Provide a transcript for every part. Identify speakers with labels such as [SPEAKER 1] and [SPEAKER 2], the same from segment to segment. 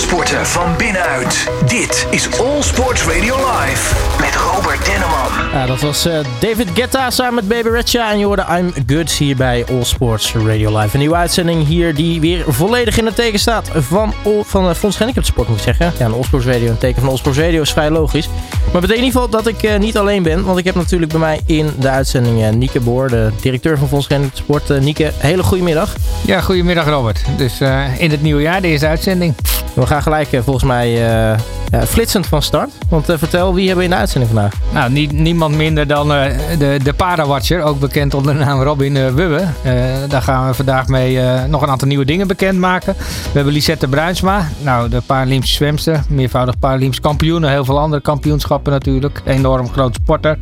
[SPEAKER 1] sporten van binnenuit. Dit is All Sports Radio Live met Robert Denneman.
[SPEAKER 2] Ja, dat was uh, David Guetta samen met Baby Recha en je hoorde I'm Good hier bij All Sports Radio Live. Een nieuwe uitzending hier die weer volledig in het teken staat van, van uh, Fons Gehandicapten Sport moet ik zeggen. Ja, een All Sports Radio, een teken van All Sports Radio is vrij logisch. Maar betekent in ieder geval dat ik uh, niet alleen ben, want ik heb natuurlijk bij mij in de uitzending uh, Nieke Boor, de directeur van Gehandicapten Sport. Uh, Nieke, hele goede middag.
[SPEAKER 3] Ja, goedemiddag Robert. Dus in het nieuwe jaar, deze uitzending.
[SPEAKER 2] We gaan gelijk volgens mij ja, flitsend van start. Want vertel, wie hebben we in de uitzending vandaag?
[SPEAKER 3] Nou, nie, niemand minder dan de, de Parawatcher, ook bekend onder de naam Robin Wubbe. daar gaan we vandaag mee nog een aantal nieuwe dingen bekendmaken. We hebben Lisette Bruinsma, nou, de Paralympische zwemster, meervoudig Paralympisch kampioen. Heel veel andere kampioenschappen natuurlijk. Enorm groot sporter.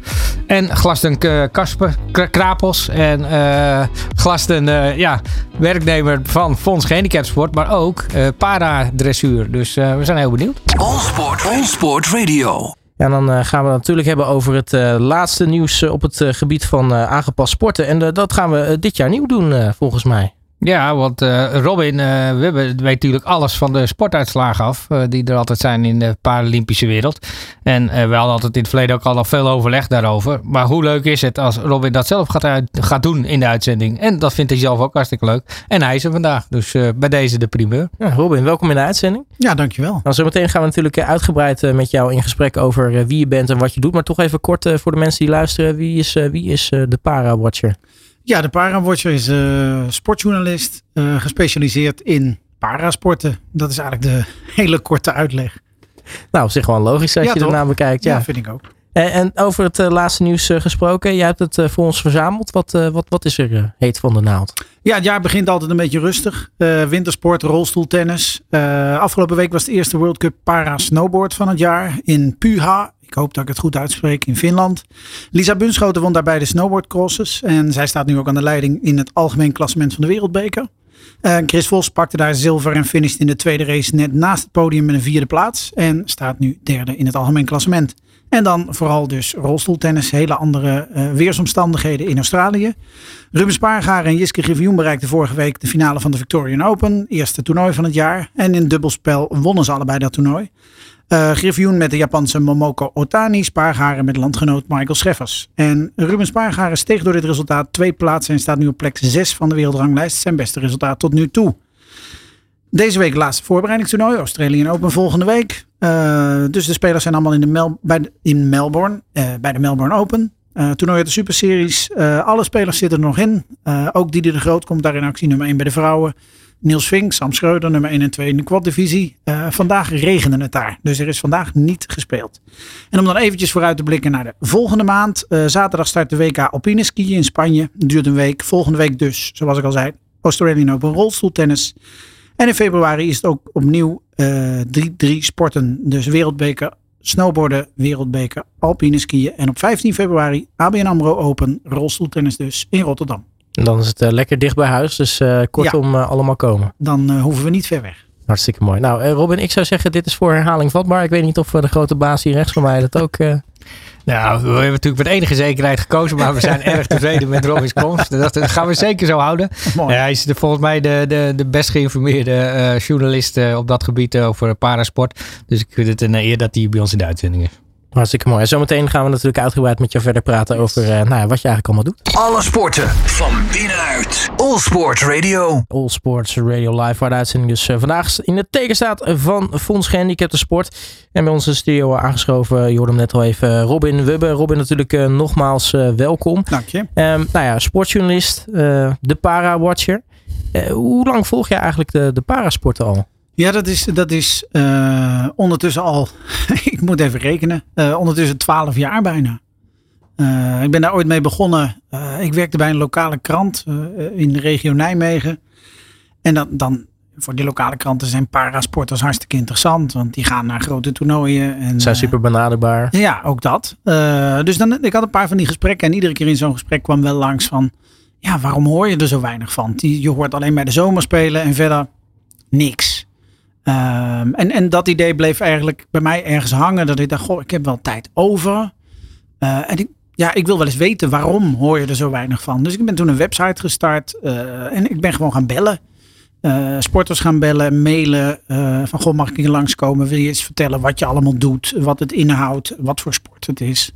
[SPEAKER 3] En Glasten Kasper Krapels. En uh, Glasten, ja, werknemer van Fonds Gehandicapsport. Maar ook uh, paradressuur. Dus we zijn heel benieuwd.
[SPEAKER 1] All Sport, All Sport Radio.
[SPEAKER 2] Ja, en dan gaan we het natuurlijk hebben over het laatste nieuws op het gebied van aangepast sporten. En dat gaan we dit jaar nieuw doen, volgens mij.
[SPEAKER 3] Ja, want uh, Robin, uh, we weet natuurlijk alles van de sportuitslagen af. Uh, die er altijd zijn in de Paralympische wereld. En we hadden altijd in het verleden ook al veel overleg daarover. Maar hoe leuk is het als Robin dat zelf gaat, uit, gaat doen in de uitzending? En dat vindt hij zelf ook hartstikke leuk. En hij is er vandaag. Dus bij deze de primeur.
[SPEAKER 2] Ja, Robin, welkom in de uitzending.
[SPEAKER 4] Ja, dankjewel.
[SPEAKER 2] Nou, zometeen gaan we natuurlijk uitgebreid met jou in gesprek over wie je bent en wat je doet. Maar toch even kort voor de mensen die luisteren. Wie is, wie is de Para-watcher?
[SPEAKER 4] Ja, de Parawatcher is uh, sportjournalist, uh, gespecialiseerd in parasporten. Dat is eigenlijk de hele korte uitleg.
[SPEAKER 2] Nou, op zich gewoon logisch als
[SPEAKER 4] ja,
[SPEAKER 2] je ernaar bekijkt.
[SPEAKER 4] Ja. ja, vind ik ook.
[SPEAKER 2] En, en over het uh, laatste nieuws gesproken. Jij hebt het voor ons verzameld. Wat, wat, wat is er heet van de naald?
[SPEAKER 4] Ja, het jaar begint altijd een beetje rustig. wintersport, rolstoeltennis. afgelopen week was de eerste World Cup para snowboard van het jaar in Puha ik hoop dat ik het goed uitspreek, in Finland. Lisa Bunschoten won daarbij de snowboardcrosses. En zij staat nu ook aan de leiding in het algemeen klassement van de wereldbeker. Uh, Chris Vos pakte daar zilver en finished in de tweede race net naast het podium met een vierde plaats. En staat nu derde in het algemeen klassement. En dan vooral dus rolstoeltennis, hele andere uh, weersomstandigheden in Australië. Ruben Spaargaar en Jiske Griffioen bereikten vorige week de finale van de Victorian Open. Eerste toernooi van het jaar. En in dubbelspel wonnen ze allebei dat toernooi. Uh, Griffioen met de Japanse Momoko Otani, Spaargaren met landgenoot Michael Scheffers. En Ruben Spaargaren steeg door dit resultaat twee plaatsen en staat nu op plek 6 van de wereldranglijst. Zijn beste resultaat tot nu toe. Deze week laatste voorbereidingstoernooi, Australië Open volgende week. Uh, dus de spelers zijn allemaal in, de Mel bij in Melbourne, uh, bij de Melbourne Open. Uh, toernooi de Super Series. alle spelers zitten er nog in. ook Didi de Groot komt daar in actie, nummer 1 bij de vrouwen. Niels Vink, Sam Schreuder, nummer 1 en 2 in de quad-divisie. Uh, vandaag regende het daar, dus er is vandaag niet gespeeld. En om dan eventjes vooruit te blikken naar de volgende maand. Uh, zaterdag start de WK Alpine skiën in Spanje. Duurt een week. Volgende week dus, zoals ik al zei, Australian Open rolstoeltennis. En in februari is het ook opnieuw 3-3 uh, sporten. Dus wereldbeker snowboarden, wereldbeker, alpine skiën. En op 15 februari ABN AMRO Open, rolstoeltennis dus in Rotterdam.
[SPEAKER 2] En dan is het uh, lekker dicht bij huis, dus uh, kortom ja. uh, allemaal komen.
[SPEAKER 4] Dan hoeven we niet ver weg.
[SPEAKER 2] Hartstikke mooi. Nou, Robin, ik zou zeggen, dit is voor herhaling vatbaar. Ik weet niet of de grote baas hier rechts van mij dat ook...
[SPEAKER 3] Nou, we hebben natuurlijk met enige zekerheid gekozen, maar we zijn erg tevreden met Robin's komst. Dat gaan we zeker zo houden. Mooi. hij is de, volgens mij de, de, de best geïnformeerde journalist op dat gebied over parasport. Dus ik vind het een eer dat hij bij ons in de uitzending is.
[SPEAKER 2] Hartstikke mooi. En zometeen gaan we natuurlijk uitgebreid met jou verder praten over uh, nou ja, wat je eigenlijk allemaal doet.
[SPEAKER 1] Alle sporten van binnenuit. All Sports Radio.
[SPEAKER 2] All Sports Radio Live, waar de uitzending dus uh, vandaag in het teken staat van Fonds Gehandicapte Sport. En bij onze studio aangeschoven, je hoorde hem net al even, Robin Wubbe. Robin natuurlijk uh, nogmaals welkom.
[SPEAKER 4] Dank je.
[SPEAKER 2] Um, nou ja, sportjournalist, de Para-watcher. hoe lang volg jij eigenlijk de, de parasporten al?
[SPEAKER 4] Ja, dat is, dat is uh, ondertussen al, ik moet even rekenen, uh, ondertussen twaalf jaar bijna. Uh, ik ben daar ooit mee begonnen. ik werkte bij een lokale krant in de regio Nijmegen. En dan, dan voor die lokale kranten zijn parasporters hartstikke interessant. Want die gaan naar grote toernooien. En,
[SPEAKER 2] zijn super benaderbaar.
[SPEAKER 4] Ja, ook dat. dus dan, ik had een paar van die gesprekken. En iedere keer in zo'n gesprek kwam wel langs van... Ja, waarom hoor je er zo weinig van? Die, je hoort alleen bij de zomerspelen en verder niks. Um, en, en dat idee bleef eigenlijk bij mij ergens hangen. Dat ik dacht, goh, ik heb wel tijd over. Uh, en ja, ik wil wel eens weten waarom hoor je er zo weinig van. Dus ik ben toen een website gestart. Uh, en ik ben gewoon gaan bellen. eh, sporters gaan bellen, mailen. eh, van goh, mag ik hier langskomen? Wil je eens vertellen wat je allemaal doet? Wat het inhoudt? Wat voor sport het is?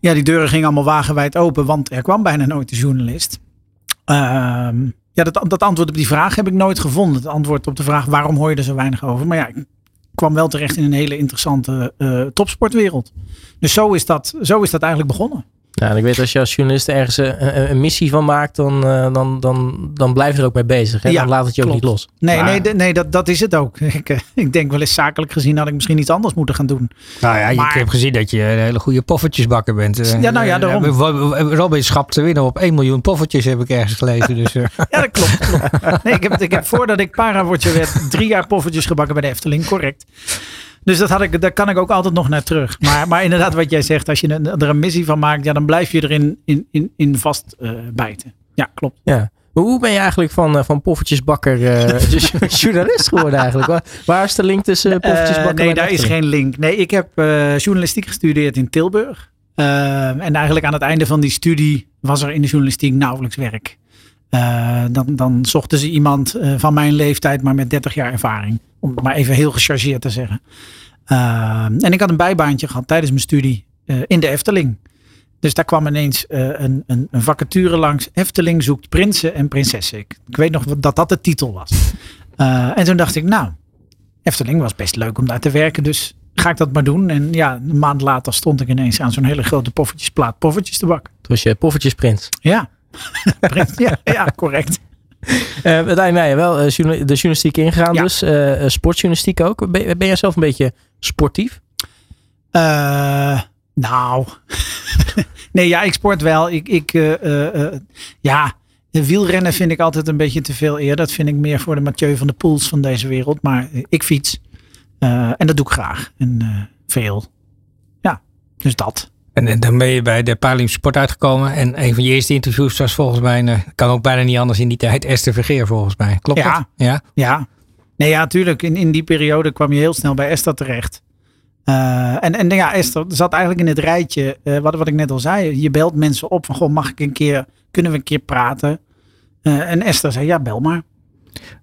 [SPEAKER 4] Ja, die deuren gingen allemaal wagenwijd open, want er kwam bijna nooit een journalist. Ehm, ja, dat, dat antwoord op die vraag heb ik nooit gevonden. Het antwoord op de vraag waarom hoor je er zo weinig over? Maar ja, ik kwam wel terecht in een hele interessante eh, topsportwereld. Dus zo is, dat, zo is dat eigenlijk begonnen.
[SPEAKER 2] Ja, en ik weet als je als journalist ergens een, een- een missie van maakt, dan, eh, dan, dan, dan blijf je er ook mee bezig. Hè?
[SPEAKER 4] Ja,
[SPEAKER 2] dan laat het je ook niet los.
[SPEAKER 4] Nee,
[SPEAKER 3] Maar-
[SPEAKER 4] nee, nee dat, dat is het ook. Ik, eh, ik denk wel eens zakelijk gezien had ik misschien iets anders moeten gaan doen.
[SPEAKER 3] Nou ja,
[SPEAKER 4] Maar-
[SPEAKER 3] ik heb gezien dat je een hele goede poffertjesbakker bent. Eh,
[SPEAKER 4] Ja, nou ja, daarom.
[SPEAKER 3] eh, Robin schapt te winnen op 1 miljoen poffertjes, heb ik ergens gelezen. Dus, eh,
[SPEAKER 4] Ja, dat klopt. klopt. Nee, ik, heb, ik heb voordat ik parawatcher werd drie jaar poffertjes gebakken bij de Efteling, correct. Dus dat had ik, daar kan ik ook altijd nog naar terug. Maar, maar inderdaad, wat jij zegt, als je er een missie van maakt, ja, dan blijf je erin in, in, in vast eh, bijten. Ja, klopt.
[SPEAKER 2] Ja. Maar hoe ben je eigenlijk van, eh, van poffertjesbakker eh, journalist geworden eigenlijk? Waar, waar is de link tussen poffertjesbakker
[SPEAKER 4] nee,
[SPEAKER 2] en
[SPEAKER 4] daar is geen link. Nee, ik heb journalistiek gestudeerd in Tilburg. En eigenlijk aan het einde van die studie was er in de journalistiek nauwelijks werk. Eh, dan, dan zochten ze iemand eh, van mijn leeftijd, maar met 30 jaar ervaring. Om het maar even heel gechargeerd te zeggen. Eh, en ik had een bijbaantje gehad tijdens mijn studie in de Efteling. Dus daar kwam ineens een, een, een vacature langs. Efteling zoekt prinsen en prinsessen. Ik, ik weet nog dat dat de titel was. En toen dacht ik, nou, Efteling was best leuk om daar te werken. Dus ga ik dat maar doen. En ja, een maand later stond ik ineens aan zo'n hele grote poffertjesplaat poffertjes te bakken.
[SPEAKER 2] Toen was je poffertjesprins.
[SPEAKER 4] Ja, ja, ja, correct.
[SPEAKER 2] Uiteindelijk ben je wel eh, de journalistiek ingegaan
[SPEAKER 4] Ja.
[SPEAKER 2] dus. eh, eh, sportjournalistiek ook. Ben, ben jij zelf een beetje sportief?
[SPEAKER 4] Nou, nee, ja, ik sport wel. Ik, ik, ja, de wielrennen vind ik altijd een beetje te veel eer. Dat vind ik meer voor de Mathieu van de Poels van deze wereld. Maar ik fiets. En dat doe ik graag. En veel. Ja, dus dat.
[SPEAKER 3] En, en dan ben je bij de Paralympische Sport uitgekomen. En een van je eerste interviews was volgens mij, eh, kan ook bijna niet anders in die tijd, Esther Vergeer volgens mij. Klopt
[SPEAKER 4] Ja.
[SPEAKER 3] dat? Ja.
[SPEAKER 4] Ja, nee, ja, tuurlijk. In, in die periode kwam je heel snel bij Esther terecht. Eh, en, en ja, Esther zat eigenlijk in het rijtje, eh, wat, wat ik net al zei. Je belt mensen op van, goh, mag ik een keer, kunnen we een keer praten? En Esther zei, ja, bel maar.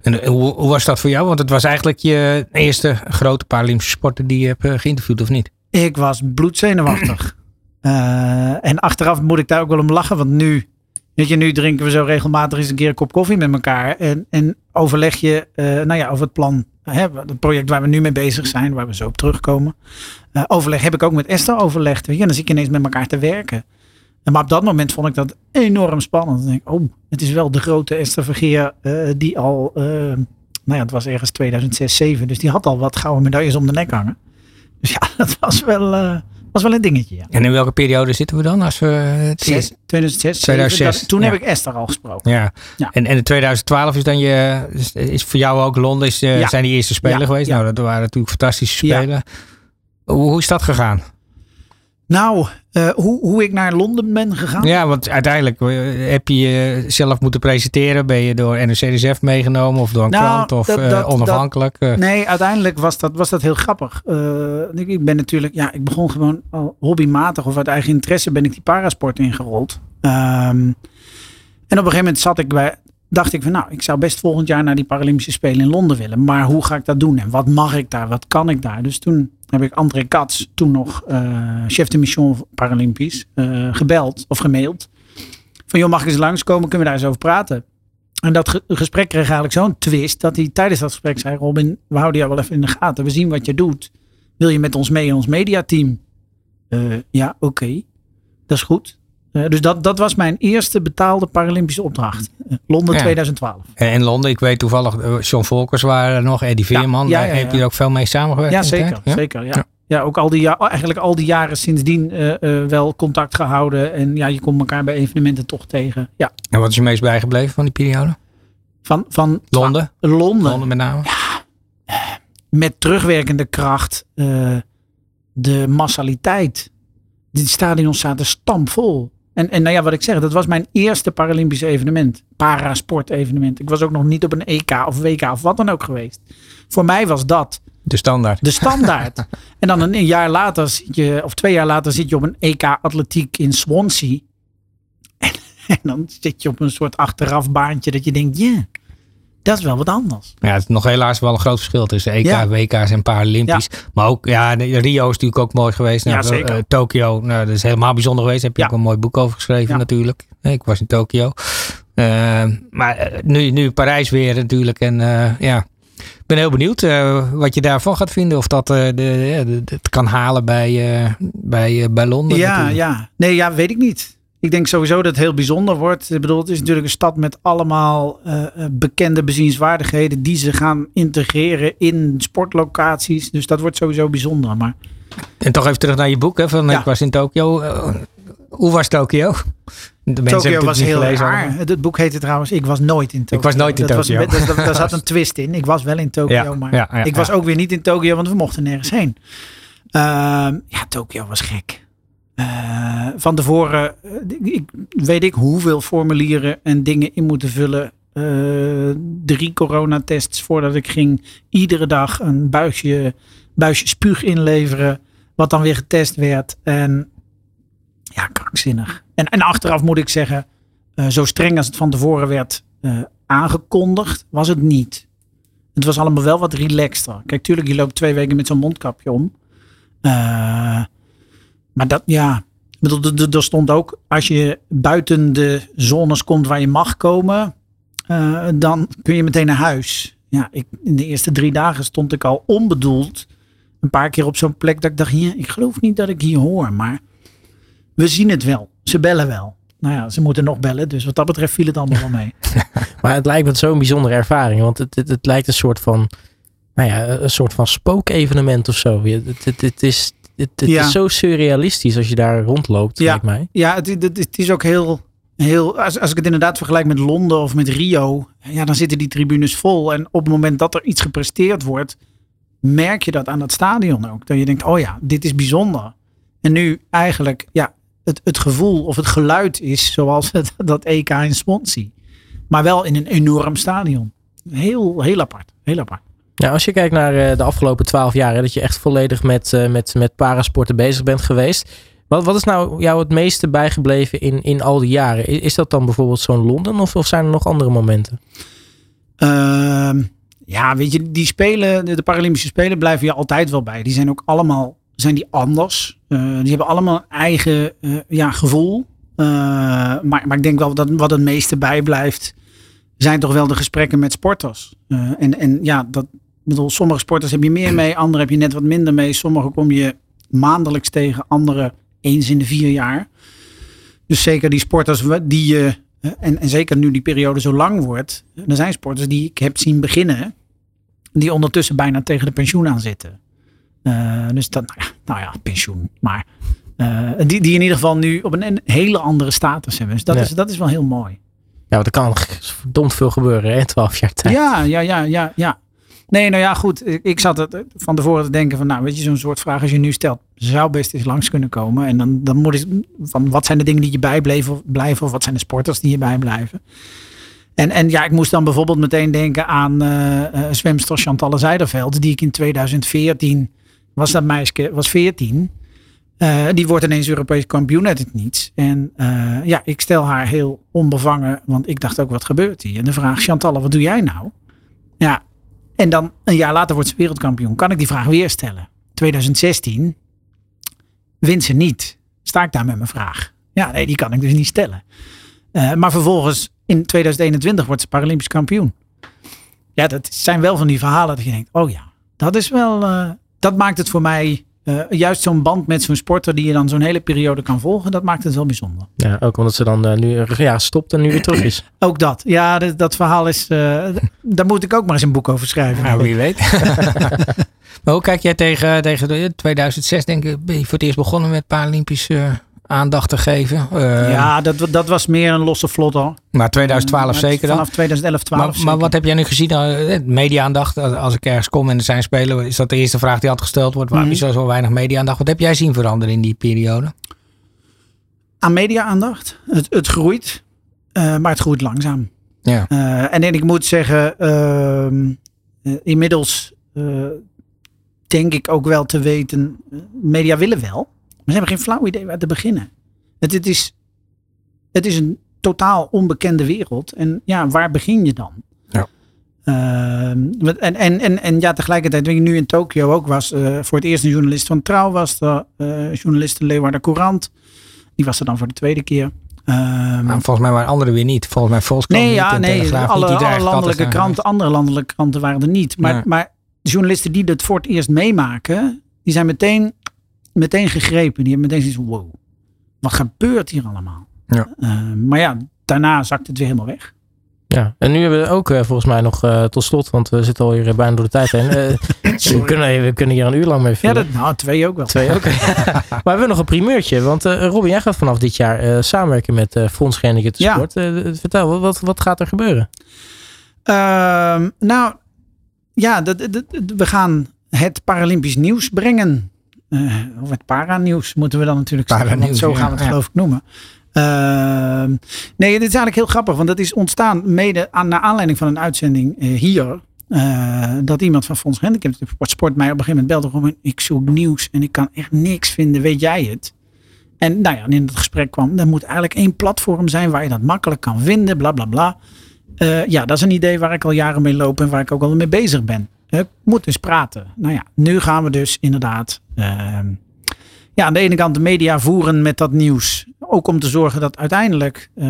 [SPEAKER 3] En hoe, hoe was dat voor jou? Want het was eigenlijk je eerste grote Paralympische sporter die je hebt geïnterviewd, of niet?
[SPEAKER 4] Ik was bloedzenuwachtig. Eh, en achteraf moet ik daar ook wel om lachen, want nu, weet je, nu drinken we zo regelmatig eens een keer een kop koffie met elkaar. En, en overleg je, eh, nou ja, over het plan, hè, het project waar we nu mee bezig zijn, waar we zo op terugkomen. Eh, overleg heb ik ook met Esther overlegd. Weet je, dan zit je ineens met elkaar te werken. En maar op dat moment vond ik dat enorm spannend. Dan denk ik, oh, het is wel de grote Esther Vergeer die al, nou ja, het was ergens 2006, 2007, dus die had al wat gouden medailles om de nek hangen. Dus ja, dat was wel, was wel een dingetje. Ja.
[SPEAKER 3] En in welke periode zitten we dan? Als we het
[SPEAKER 4] Zes-
[SPEAKER 3] eerst-
[SPEAKER 4] 2006,
[SPEAKER 3] 2006,
[SPEAKER 4] dat- toen
[SPEAKER 3] ja.
[SPEAKER 4] heb ik Esther al gesproken.
[SPEAKER 3] Ja.
[SPEAKER 4] Ja.
[SPEAKER 3] En, en in 2012 is dan je, is, is voor jou ook Londen, is, eh,
[SPEAKER 4] Ja.
[SPEAKER 3] zijn die eerste spelen
[SPEAKER 4] Ja,
[SPEAKER 3] geweest?
[SPEAKER 4] ja.
[SPEAKER 3] Nou, dat waren natuurlijk fantastische
[SPEAKER 4] Ja.
[SPEAKER 3] spelen. Hoe, hoe is dat gegaan?
[SPEAKER 4] Nou, eh, hoe, hoe ik naar Londen ben gegaan.
[SPEAKER 3] Ja, want uiteindelijk eh, heb je jezelf moeten presenteren. Ben je door NRC-DSF meegenomen of door een
[SPEAKER 4] Nou,
[SPEAKER 3] krant of
[SPEAKER 4] dat-
[SPEAKER 3] eh, onafhankelijk?
[SPEAKER 4] Nee, uiteindelijk was dat, was dat heel grappig. Ik, ik ben natuurlijk, ja, ik begon gewoon al hobbymatig of uit eigen interesse ben ik die parasport ingerold. Ehm, en op een gegeven moment zat ik bij, dacht ik van nou, ik zou best volgend jaar naar die Paralympische Spelen in Londen willen. Maar hoe ga ik dat doen en wat mag ik daar, wat kan ik daar? Dus toen heb ik André Katz, toen nog eh, chef de mission Paralympisch, eh, gebeld of gemaild. Van joh, mag ik eens langskomen, kunnen we daar eens over praten? En dat ge- gesprek kreeg eigenlijk zo'n twist dat hij tijdens dat gesprek zei: Robin, we houden jou wel even in de gaten. We zien wat je doet. Wil je met ons mee in ons mediateam? Eh, ja, oké. Dat is goed. Eh, dus dat, dat was mijn eerste betaalde Paralympische opdracht. Eh, Londen
[SPEAKER 3] Ja.
[SPEAKER 4] 2012.
[SPEAKER 3] En in Londen, ik weet toevallig, eh, John Volkers waren er nog, Eddie Veerman.
[SPEAKER 4] ja,
[SPEAKER 3] Daar
[SPEAKER 4] ja,
[SPEAKER 3] Heb je er ook veel mee samengewerkt?
[SPEAKER 4] Ja, zeker. zeker ja.
[SPEAKER 3] Ja.
[SPEAKER 4] Ook al die, ja, eigenlijk al die jaren sindsdien eh, eh, wel contact gehouden. En ja, je komt elkaar bij evenementen toch tegen. Ja,
[SPEAKER 3] En wat is je meest bijgebleven van die periode?
[SPEAKER 4] van, van
[SPEAKER 3] Londen?
[SPEAKER 4] Londen.
[SPEAKER 3] Londen met name?
[SPEAKER 4] met terugwerkende kracht eh, de massaliteit. Die stadions zaten stampvol. En, en nou ja, wat ik zeg, dat was mijn eerste Paralympische evenement. Parasport evenement. Ik was ook nog niet op een EK of WK of wat dan ook geweest. Voor mij was dat
[SPEAKER 3] De standaard.
[SPEAKER 4] de standaard. en dan een jaar later zit je, of twee jaar later zit je op een EK atletiek in Swansea. En, en dan zit je op een soort achterafbaantje dat je denkt, ja, Dat is wel wat anders.
[SPEAKER 3] Ja, het is nog helaas wel een groot verschil tussen EK,
[SPEAKER 4] Ja.
[SPEAKER 3] WK's en Paralympisch. Maar ook, ja, Rio is natuurlijk ook mooi geweest.
[SPEAKER 4] Ja,
[SPEAKER 3] Nou,
[SPEAKER 4] zeker.
[SPEAKER 3] eh, Tokio, nou, dat is helemaal bijzonder geweest. Daar heb je ook een mooi boek over geschreven natuurlijk. Nee, Ik was in Tokio. Eh, maar eh, nu, nu Parijs weer natuurlijk. En eh, ja, ik ben heel benieuwd wat je daarvan gaat vinden. Of dat de, het kan halen bij, bij, bij Londen.
[SPEAKER 4] Ja,
[SPEAKER 3] natuurlijk.
[SPEAKER 4] ja. Nee, ja, weet ik niet. Ik denk sowieso dat het heel bijzonder wordt. Ik bedoel, het is natuurlijk een stad met allemaal eh, eh, bekende bezienswaardigheden die ze gaan integreren in sportlocaties. Dus dat wordt sowieso bijzonder. Maar
[SPEAKER 3] En toch even terug naar je boek. Hè, van,
[SPEAKER 4] Ja.
[SPEAKER 3] Ik was in Tokio. Eh, hoe was Tokio? De
[SPEAKER 4] Tokio was heel raar. Het, boek heette trouwens Ik was nooit in Tokio.
[SPEAKER 3] Ik was nooit in
[SPEAKER 4] dat
[SPEAKER 3] Tokio.
[SPEAKER 4] Was, dat, daar zat een twist in. Ik was wel in Tokio,
[SPEAKER 3] Ja,
[SPEAKER 4] maar
[SPEAKER 3] ja,
[SPEAKER 4] ik was ook weer niet in Tokio, want we mochten nergens heen. Ehm, ja, Tokio was gek. Eh, van tevoren eh, weet ik hoeveel formulieren en dingen in moeten vullen. Eh, drie coronatests voordat ik ging. Iedere dag een buisje, buisje spuug inleveren. Wat dan weer getest werd. En ja, krankzinnig. En, en achteraf moet ik zeggen, zo streng als het van tevoren werd aangekondigd, was het niet. Het was allemaal wel wat relaxter. Kijk, tuurlijk, je loopt twee weken met zo'n mondkapje om. Eh, maar dat, ja. Er- stond ook, als je buiten de zones komt waar je mag komen, eh, dan kun je meteen naar huis. Ja, ik, in de eerste drie dagen stond ik al onbedoeld een paar keer op zo'n plek dat ik dacht, hier, ik geloof niet dat ik hier hoor, maar we zien het wel. Ze bellen wel. Nou ja, ze moeten nog bellen, dus wat dat betreft viel het allemaal wel mee.
[SPEAKER 2] Maar het lijkt me zo'n bijzondere ervaring. Want het, het, lijkt een soort van, nou ja, een soort van spookevenement of zo. Het, het, het is, het, het
[SPEAKER 4] Ja.
[SPEAKER 2] is zo surrealistisch als je daar rondloopt,
[SPEAKER 4] Ja.
[SPEAKER 2] lijkt mij.
[SPEAKER 4] Ja, het, het, het is ook heel. heel als, als ik het inderdaad vergelijk met Londen of met Rio, ja, dan zitten die tribunes vol. En op het moment dat er iets gepresteerd wordt, merk je dat aan het stadion ook. Dat je denkt, oh ja, dit is bijzonder. En nu eigenlijk, ja, het, het gevoel of het geluid is zoals het, dat EK in Swansea. Maar wel in een enorm stadion. Heel, heel apart. Heel apart.
[SPEAKER 2] Nou, als je kijkt naar eh, de afgelopen twaalf jaar, dat je echt volledig met, eh, met, met parasporten bezig bent geweest. Wat, wat is nou jou het meeste bijgebleven in, in al die jaren? Is, is dat dan bijvoorbeeld zo'n Londen of, of zijn er nog andere momenten?
[SPEAKER 4] Ehm, ja, weet je, die spelen, de, Paralympische Spelen blijven je altijd wel bij. Die zijn ook allemaal, zijn die anders. Eh, die hebben allemaal eigen ja, gevoel. Maar, maar ik denk wel dat wat het meeste bijblijft, zijn toch wel de gesprekken met sporters. En, en ja, dat, bedoel, sommige sporters heb je meer mee, andere heb je net wat minder mee. Sommige kom je maandelijks tegen, andere eens in de vier jaar. Dus zeker die sporters die je, en, en zeker nu die periode zo lang wordt, er zijn sporters die ik heb zien beginnen, die ondertussen bijna tegen de pensioen aan zitten. Eh, dus dat, nou ja, nou ja, pensioen. Maar eh, die, die in ieder geval nu op een, een hele andere status hebben. Dus dat,
[SPEAKER 2] Ja.
[SPEAKER 4] is, dat is wel heel mooi.
[SPEAKER 2] Ja, want er kan verdomd veel gebeuren hè, in twaalf jaar tijd.
[SPEAKER 4] Ja, ja, ja, ja, ja. Nee, nou ja, goed. Ik, zat het van tevoren te denken van, nou, weet je, zo'n soort vraag als je nu stelt, zou best eens langs kunnen komen. En dan, dan moet ik van, wat zijn de dingen die je bijbleven blijven, of wat zijn de sporters die je bijblijven? En, en ja, ik moest dan bijvoorbeeld meteen denken aan eh eh, zwemster Chantalle Zijderveld, die ik in 2014, was dat meisje, was 14. Eh, die wordt ineens Europees kampioen uit het niets. En eh, ja, ik stel haar heel onbevangen, want ik dacht ook, wat gebeurt hier? En de vraag, Chantalle, wat doe jij nou? Ja, en dan een jaar later wordt ze wereldkampioen. Kan ik die vraag weer stellen? 2016 wint ze niet. Sta ik daar met mijn vraag? Ja, nee, die kan ik dus niet stellen. Eh, maar vervolgens in 2021 wordt ze Paralympisch kampioen. Ja, dat zijn wel van die verhalen dat je denkt, oh ja, dat is wel, eh, dat maakt het voor mij, eh, juist zo'n band met zo'n sporter die je dan zo'n hele periode kan volgen, dat maakt het wel bijzonder.
[SPEAKER 2] Ja, ook omdat ze dan eh, nu ja, stopt en nu weer terug is.
[SPEAKER 4] Ook dat. Ja, dat, dat verhaal is, eh, daar moet ik ook maar eens een boek over schrijven.
[SPEAKER 3] Nou, wie weet. maar hoe kijk jij tegen, tegen de- 2006, denk ik, ben je voor het eerst begonnen met Paralympische eh, aandacht te geven? Eh,
[SPEAKER 4] ja, dat, dat was meer een losse vlot hoor.
[SPEAKER 3] Maar 2012
[SPEAKER 4] Maar
[SPEAKER 3] zeker dan?
[SPEAKER 4] Vanaf 2011, 12
[SPEAKER 3] Maar, maar wat heb jij nu gezien? eh, Media-aandacht, als als ik ergens kom en er zijn spelen, is dat de eerste vraag die altijd gesteld wordt. Waarom
[SPEAKER 4] Mhm.
[SPEAKER 3] is er zo weinig media-aandacht? Wat heb jij zien veranderen in die periode?
[SPEAKER 4] aan media-aandacht. Het, het groeit, eh, maar het groeit langzaam.
[SPEAKER 3] Ja.
[SPEAKER 4] Eh, en, ik moet zeggen, ehm, eh, inmiddels eh, denk ik ook wel te weten, eh, media willen wel, ze hebben geen flauw idee waar te beginnen. Het, het, is, het is een totaal onbekende wereld. En ja, waar begin je dan?
[SPEAKER 3] Ja.
[SPEAKER 4] Ehm, en, en, en, en ja, tegelijkertijd, toen ik nu in Tokio ook was, uh, voor het eerst een journalist van Trouw was, de uh, journalist Leeuwarden Courant. Die was er dan voor de tweede keer.
[SPEAKER 3] Um, maar volgens mij waren anderen weer niet. Volgens mij Volkskrant
[SPEAKER 4] nee,
[SPEAKER 3] niet,
[SPEAKER 4] ja, nee, alle,
[SPEAKER 3] niet,
[SPEAKER 4] alle landelijke kranten, andere landelijke kranten waren er niet. Maar, maar de journalisten die dat voor het eerst meemaken, die zijn meteen, meteen gegrepen. Die hebben meteen zoiets van, wow, wat gebeurt hier allemaal?
[SPEAKER 3] Ja.
[SPEAKER 4] Ehm, maar ja, daarna zakt het weer helemaal weg.
[SPEAKER 2] Ja, en nu hebben we ook eh, volgens mij nog eh, tot slot, want we zitten alweer bijna door de tijd heen. Eh, we, kunnen, we kunnen hier een uur lang mee
[SPEAKER 4] Ja,
[SPEAKER 2] vullen.
[SPEAKER 4] dat, nou, twee ook wel.
[SPEAKER 2] Twee ook. maar we hebben nog een primeurtje. Want eh, Robin, jij gaat vanaf dit jaar eh, samenwerken met eh Fonds Gehandicapten
[SPEAKER 4] Ja.
[SPEAKER 2] Sport. Eh, vertel, wat- wat, gaat er gebeuren?
[SPEAKER 4] Ehm, nou, ja, dat, dat- dat- we gaan het Paralympisch nieuws brengen. Eh, of het paranieuws moeten we dan natuurlijk zeggen. Want zo gaan we het
[SPEAKER 3] Ja.
[SPEAKER 4] geloof ik noemen. Ehm, nee, dit is eigenlijk heel grappig. Want dat is ontstaan mede aan, naar aanleiding van een uitzending eh, hier. eh, dat iemand van Fonds Gehandicapten Sport mij op een gegeven moment belde. Gewoon, ik zoek nieuws en ik kan echt niks vinden. Weet jij het? En nou ja, en in het gesprek kwam, er moet eigenlijk één platform zijn waar je dat makkelijk kan vinden, bla bla bla. Ja, dat is een idee waar ik al jaren mee loop en waar ik ook al mee bezig ben. Ik moet dus praten. Nou ja, nu gaan we dus inderdaad ja, aan de ene kant de media voeren met dat nieuws. Ook om te zorgen dat uiteindelijk eh,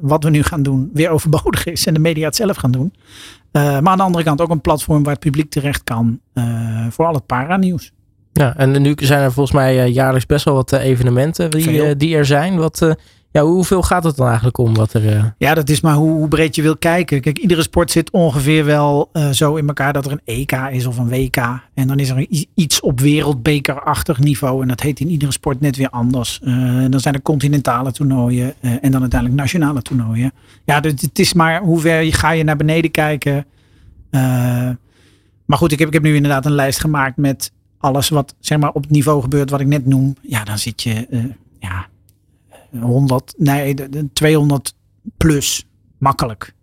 [SPEAKER 4] wat we nu gaan doen weer overbodig is en de media het zelf gaan doen. Eh, maar aan de andere kant ook een platform waar het publiek terecht kan eh, voor al het paranieuws.
[SPEAKER 2] Ja, en nu zijn er volgens mij jaarlijks best wel wat evenementen die, die er zijn. Wat, ja, hoeveel gaat het dan eigenlijk om? Wat er, eh,
[SPEAKER 4] Ja, dat is maar hoe, hoe breed je wil kijken. Kijk, iedere sport zit ongeveer wel eh, zo in elkaar dat er een EK is of een WK. En dan is er iets op wereldbekerachtig niveau. En dat heet in iedere sport net weer anders. Eh, dan zijn er continentale toernooien en dan uiteindelijk nationale toernooien. Ja, dus het is maar hoe ver ga je naar beneden kijken. Maar goed, ik heb, ik heb nu inderdaad een lijst gemaakt met alles wat zeg maar, op het niveau gebeurt wat ik net noem. Ja, dan zit je ja, 100, nee, de- de 200 plus. Makkelijk.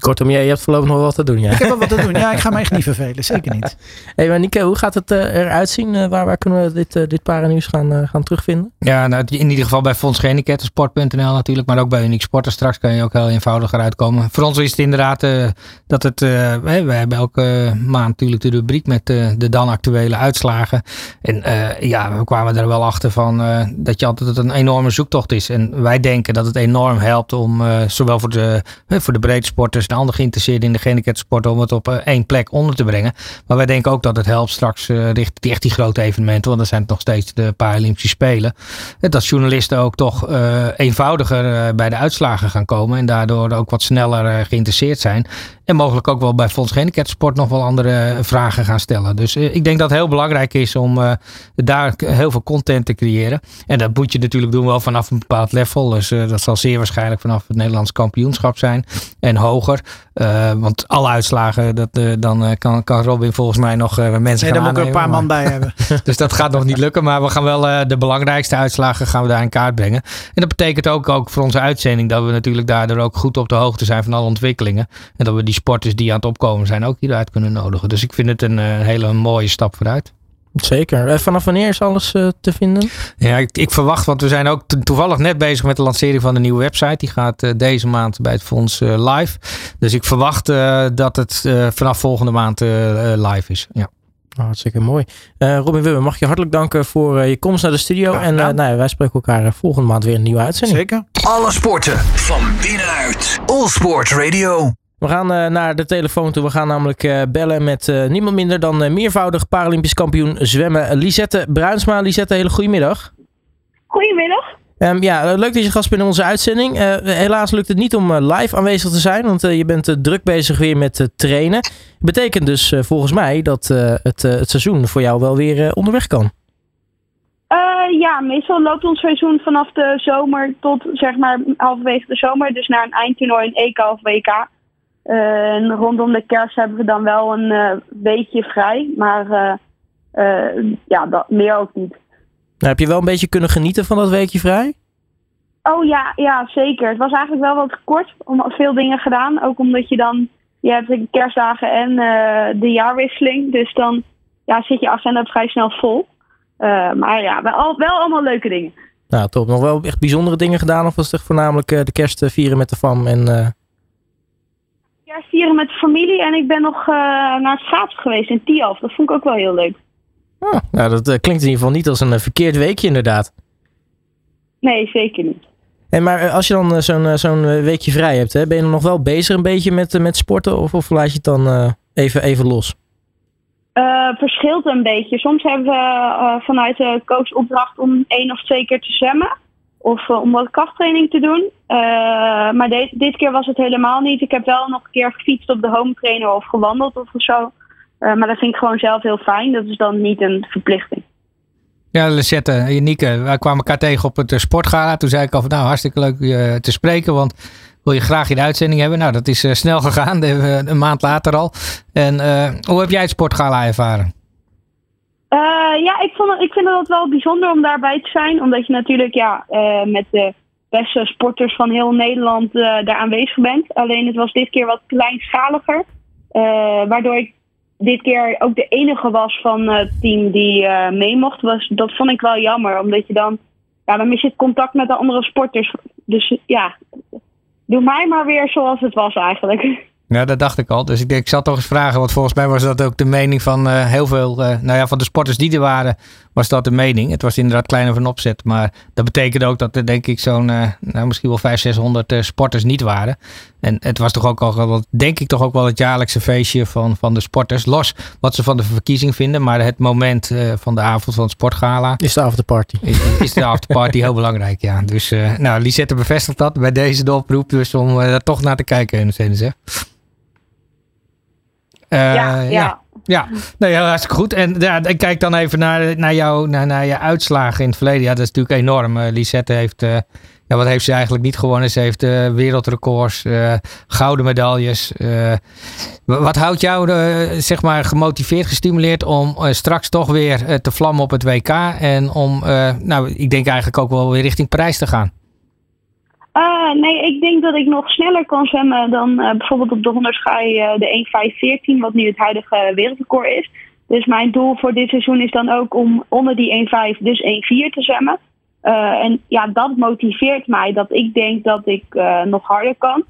[SPEAKER 2] Kortom, jij je hebt voorlopig nog wel wat te doen. Ja.
[SPEAKER 4] Ik heb wel wat te doen. Ja, ik ga me echt niet vervelen. Zeker niet.
[SPEAKER 2] Hey, maar Nico, hoe gaat het eh, eruit zien? Eh, waar, waar kunnen we dit, eh, dit paranieuws gaan, gaan terugvinden?
[SPEAKER 3] Ja, nou, in ieder geval bij Fonds Gehandicaptensport.nl natuurlijk, maar ook bij Unique Sporten. Straks kan je ook heel eenvoudig eruit komen. Voor ons is het inderdaad eh, dat het, eh, wij, wij hebben elke maand natuurlijk de rubriek met eh, de dan actuele uitslagen. En eh, ja, we kwamen er wel achter van eh, dat je altijd een enorme zoektocht is. En wij denken dat het enorm helpt om eh, zowel voor de, voor de breedte sporters en andere geïnteresseerden in de gehandicaptensport om het op eh, één plek onder te brengen. Maar wij denken ook dat het helpt straks eh, richting die, echt die grote evenementen, want dan zijn het nog steeds de Paralympische Spelen. Eh, Dat journalisten ook toch eenvoudiger bij de uitslagen gaan komen en daardoor ook wat sneller geïnteresseerd zijn. En mogelijk ook wel bij Fonds Gehandicaptensport nog wel andere vragen gaan stellen. Dus ik denk dat het heel belangrijk is om daar heel veel content te creëren. En dat moet je natuurlijk doen wel vanaf een bepaald level. Dus dat zal zeer waarschijnlijk vanaf het Nederlands kampioenschap zijn en hoger. Eh, want alle uitslagen, dat, eh, dan eh, kan, kan Robin volgens mij nog mensen
[SPEAKER 4] Nee, daar
[SPEAKER 3] gaan
[SPEAKER 4] moet ik er een paar man bij hebben.
[SPEAKER 3] Dus dat gaat nog niet lukken. Maar we gaan wel de belangrijkste uitslagen gaan we daar in kaart brengen. En dat betekent ook, ook voor onze uitzending dat we natuurlijk daardoor ook goed op de hoogte zijn van alle ontwikkelingen. En dat we die sporters die aan het opkomen zijn ook hieruit kunnen nodigen. Dus ik vind het een hele mooie stap vooruit.
[SPEAKER 2] Zeker. Eh, vanaf wanneer is alles eh, te vinden?
[SPEAKER 3] Ja, ik, ik verwacht, want we zijn ook to- toevallig net bezig met de lancering van de nieuwe website. Die gaat eh, deze maand bij het fonds eh, live. Dus ik verwacht eh, dat het eh, vanaf volgende maand live is. Ja.
[SPEAKER 2] Oh, hartstikke mooi. Eh, Robin Wubbe, mag je hartelijk danken voor eh, je komst naar de studio. En eh, nou, ja, wij spreken elkaar volgende maand weer een nieuwe uitzending.
[SPEAKER 4] Zeker.
[SPEAKER 1] Alle sporten van binnenuit. All Sport Radio.
[SPEAKER 2] We gaan eh, naar de telefoon toe. We gaan namelijk eh, bellen met eh, niemand minder dan meervoudig Paralympisch kampioen zwemmen Lisette Bruinsma. Lisette, hele goedemiddag.
[SPEAKER 5] Goedemiddag.
[SPEAKER 2] Ehm, ja, leuk dat je gast bent in onze uitzending. Helaas lukt het niet om live aanwezig te zijn, want je bent druk bezig weer met trainen. Betekent dus volgens mij dat het, het seizoen voor jou wel weer onderweg kan.
[SPEAKER 5] Ja, meestal loopt ons seizoen vanaf de zomer tot zeg maar halverwege de zomer. Dus naar een eindtoernooi, een EK of WK. Eh, en rondom de kerst hebben we dan wel een eh, weekje vrij. Maar eh, eh, ja, dat, meer ook niet.
[SPEAKER 2] Nou, heb je wel een beetje kunnen genieten van dat weekje vrij?
[SPEAKER 5] Oh ja, ja, zeker. Het was eigenlijk wel wat kort. Om, veel dingen gedaan. Ook omdat je dan... Je hebt de kerstdagen en eh, de jaarwisseling. Dus dan ja, zit je agenda vrij snel vol. Eh, maar ja, wel, wel allemaal leuke dingen.
[SPEAKER 2] Nou, top. Nog wel echt bijzondere dingen gedaan? Of was het voornamelijk eh, de kerst eh, vieren met de fam? En, eh,
[SPEAKER 5] vieren met de familie en ik ben nog uh, naar het schaatsen geweest in Tialf. Dat vond ik ook wel heel leuk.
[SPEAKER 2] Oh, nou, dat klinkt in ieder geval niet als een verkeerd weekje inderdaad.
[SPEAKER 5] Nee, zeker niet.
[SPEAKER 2] En maar als je dan zo'n zo'n weekje vrij hebt, hè, ben je dan nog wel bezig een beetje met, met sporten of, of laat je het dan even, even los?
[SPEAKER 5] Uh, verschilt een beetje. Soms hebben we uh, vanuit de coach opdracht om één of twee keer te zwemmen. Of uh, om wat krachttraining te doen. maar de, dit keer was het helemaal niet. Ik heb wel nog een keer gefietst op de home trainer of gewandeld of zo. maar dat vind ik gewoon zelf heel fijn. Dat is dan niet een verplichting.
[SPEAKER 3] Ja, Lisette en Nieke, wij kwamen elkaar tegen op het sportgala. Toen zei ik al van nou hartstikke leuk je te spreken. Want wil je graag in de uitzending hebben. Nou, dat is snel gegaan, een maand later al. En hoe heb jij het sportgala ervaren?
[SPEAKER 5] Uh, ja, ik, vond, ik vind het wel bijzonder om daarbij te zijn. Omdat je natuurlijk ja, met de beste sporters van heel Nederland daar aanwezig bent. Alleen het was dit keer wat kleinschaliger. waardoor ik dit keer ook de enige was van het team die mee mocht. Was, dat vond ik wel jammer, omdat je dan... Ja, dan mis je het contact met de andere sporters. Dus ja, doe mij maar weer zoals het was eigenlijk.
[SPEAKER 3] Ja, dat dacht ik al. Dus ik, denk, ik zal toch eens vragen, want volgens mij was dat ook de mening van uh, heel veel, uh, nou ja, van de sporters die er waren, was dat de mening. Het was inderdaad kleiner van opzet, maar dat betekende ook dat er denk ik zo'n, uh, nou misschien wel 500, 600 sporters niet waren. En het was toch ook al, denk ik toch ook wel het jaarlijkse feestje van, van de sporters. Los wat ze van de verkiezing vinden, maar het moment van de avond van het sportgala.
[SPEAKER 2] Is de afterparty.
[SPEAKER 3] Is, is de afterparty heel belangrijk, ja. Dus nou, Lisette bevestigt dat bij deze oproep, dus om daar toch naar te kijken in de zin,
[SPEAKER 5] uh, ja, ja.
[SPEAKER 3] Ja, nee, hartstikke goed. En ja, kijk dan even naar, naar, jou, naar, naar je uitslagen in het verleden. Ja, dat is natuurlijk enorm. Uh, Lisette heeft, uh, ja, wat heeft ze eigenlijk niet gewonnen? Ze heeft wereldrecords, gouden medailles. wat houdt jou zeg maar gemotiveerd, gestimuleerd om straks toch weer te vlammen op het WK? En om, nou, ik denk eigenlijk ook wel weer richting Parijs te gaan.
[SPEAKER 5] Uh, nee, ik denk dat ik nog sneller kan zwemmen dan uh, bijvoorbeeld op de 100 schaai uh, de 1.5.14, wat nu het huidige wereldrecord is. Dus mijn doel voor dit seizoen is dan ook om onder die 1.5, dus 1.4 te zwemmen. en ja, dat motiveert mij dat ik denk dat ik nog harder kan.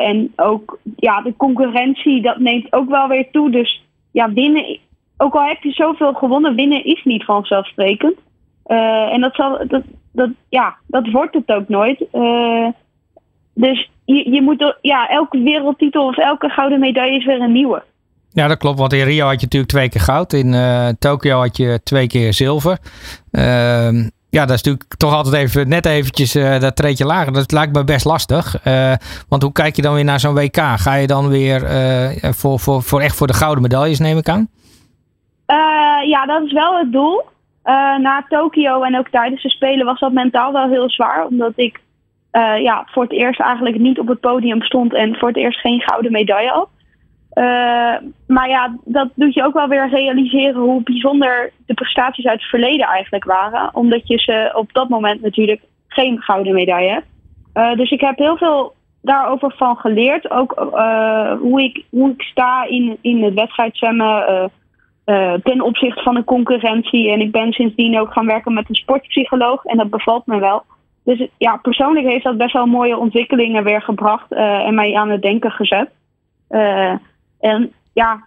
[SPEAKER 5] en ook ja, de concurrentie, dat neemt ook wel weer toe. Dus ja, winnen, ook al heb je zoveel gewonnen, winnen is niet vanzelfsprekend. en dat, zal, dat, dat, ja, dat wordt het ook nooit. Uh, dus je, je moet, ja, elke wereldtitel of elke gouden medaille is weer een nieuwe.
[SPEAKER 3] Ja, dat klopt. Want in Rio had je natuurlijk twee keer goud. In uh, Tokio had je twee keer zilver. Uh, ja, dat is natuurlijk toch altijd even net eventjes uh, dat treedje lager. Dat lijkt me best lastig. Want hoe kijk je dan weer naar zo'n WK? Ga je dan weer voor, voor, voor echt voor de gouden medailles, neem ik aan?
[SPEAKER 5] ja, dat is wel het doel. Uh, na Tokio en ook tijdens de Spelen was dat mentaal wel heel zwaar. Omdat ik uh, ja, voor het eerst eigenlijk niet op het podium stond en voor het eerst geen gouden medaille had. Uh, maar ja, dat doet je ook wel weer realiseren hoe bijzonder de prestaties uit het verleden eigenlijk waren. Omdat je ze op dat moment natuurlijk geen gouden medaille hebt. dus ik heb heel veel daarover van geleerd. Ook hoe, ik, hoe ik sta in, in het wedstrijdzwemmen uh, ten opzichte van de concurrentie. En ik ben sindsdien ook gaan werken met een sportpsycholoog. En dat bevalt me wel. Dus ja, persoonlijk heeft dat best wel mooie ontwikkelingen weer gebracht. Uh, en mij aan het denken gezet. Uh, en ja,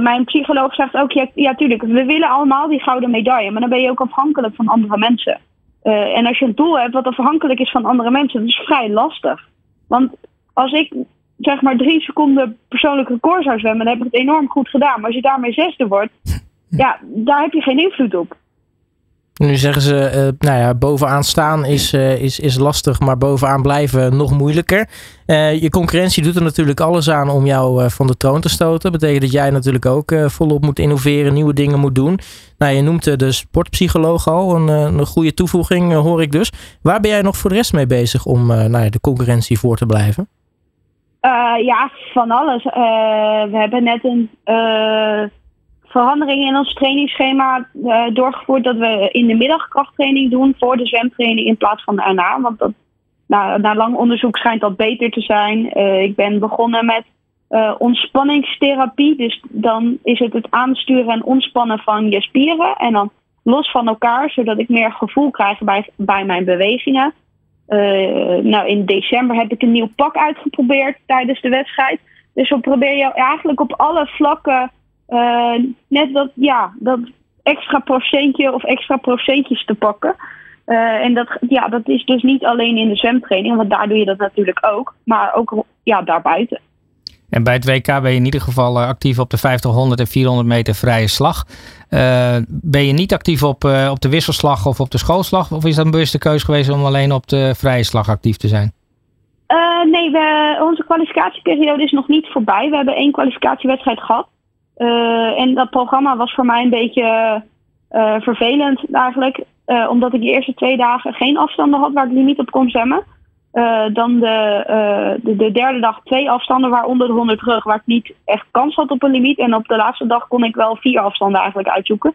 [SPEAKER 5] mijn psycholoog zegt ook, ja, ja, tuurlijk, we willen allemaal die gouden medaille. Maar dan ben je ook afhankelijk van andere mensen. en als je een doel hebt wat afhankelijk is van andere mensen, dat is vrij lastig. Want als ik zeg maar drie seconden persoonlijk record zou zwemmen, dan heb ik het enorm goed gedaan. Maar als je daarmee zesde wordt, ja, daar heb je geen invloed op.
[SPEAKER 2] Nu zeggen ze, uh, nou ja, bovenaan staan is, uh, is, is lastig, maar bovenaan blijven nog moeilijker. Uh, je concurrentie doet er natuurlijk alles aan om jou van de troon te stoten. Dat betekent dat jij natuurlijk ook volop moet innoveren, nieuwe dingen moet doen. Nou, je noemt de sportpsycholoog al, een, een goede toevoeging hoor ik dus. Waar ben jij nog voor de rest mee bezig om nou ja, de concurrentie voor te blijven?
[SPEAKER 5] Uh, ja, van alles. Uh, we hebben net een uh, verandering in ons trainingsschema doorgevoerd. Dat we in de middag krachttraining doen voor de zwemtraining in plaats van daarna. Want dat, nou, na lang onderzoek schijnt dat beter te zijn. ik ben begonnen met ontspanningstherapie. Dus dan is het het aansturen en ontspannen van je spieren. En dan los van elkaar, zodat ik meer gevoel krijg bij, bij mijn bewegingen. Nou, in december heb ik een nieuw pak uitgeprobeerd tijdens de wedstrijd. Dus dan probeer je eigenlijk op alle vlakken net dat, ja, dat extra procentje of extra procentjes te pakken. en dat, ja, dat is dus niet alleen in de zwemtraining, want daar doe je dat natuurlijk ook, maar ook ja, daarbuiten.
[SPEAKER 3] En bij het WK ben je in ieder geval eh, actief op de 50, 100 en 400 meter vrije slag. Uh, ben je niet actief op, uh, op de wisselslag of op de schoolslag? Of is dat een bewuste keuze geweest om alleen op de vrije slag actief te zijn?
[SPEAKER 5] Nee, we, onze kwalificatieperiode is nog niet voorbij. We hebben één kwalificatiewedstrijd gehad. en dat programma was voor mij een beetje vervelend eigenlijk. omdat ik de eerste twee dagen geen afstanden had waar ik limiet op kon zwemmen. Uh, dan de, uh, de, de, derde dag twee afstanden, waaronder de 100 terug, waar ik niet echt kans had op een limiet. En op de laatste dag kon ik wel vier afstanden eigenlijk uitzoeken.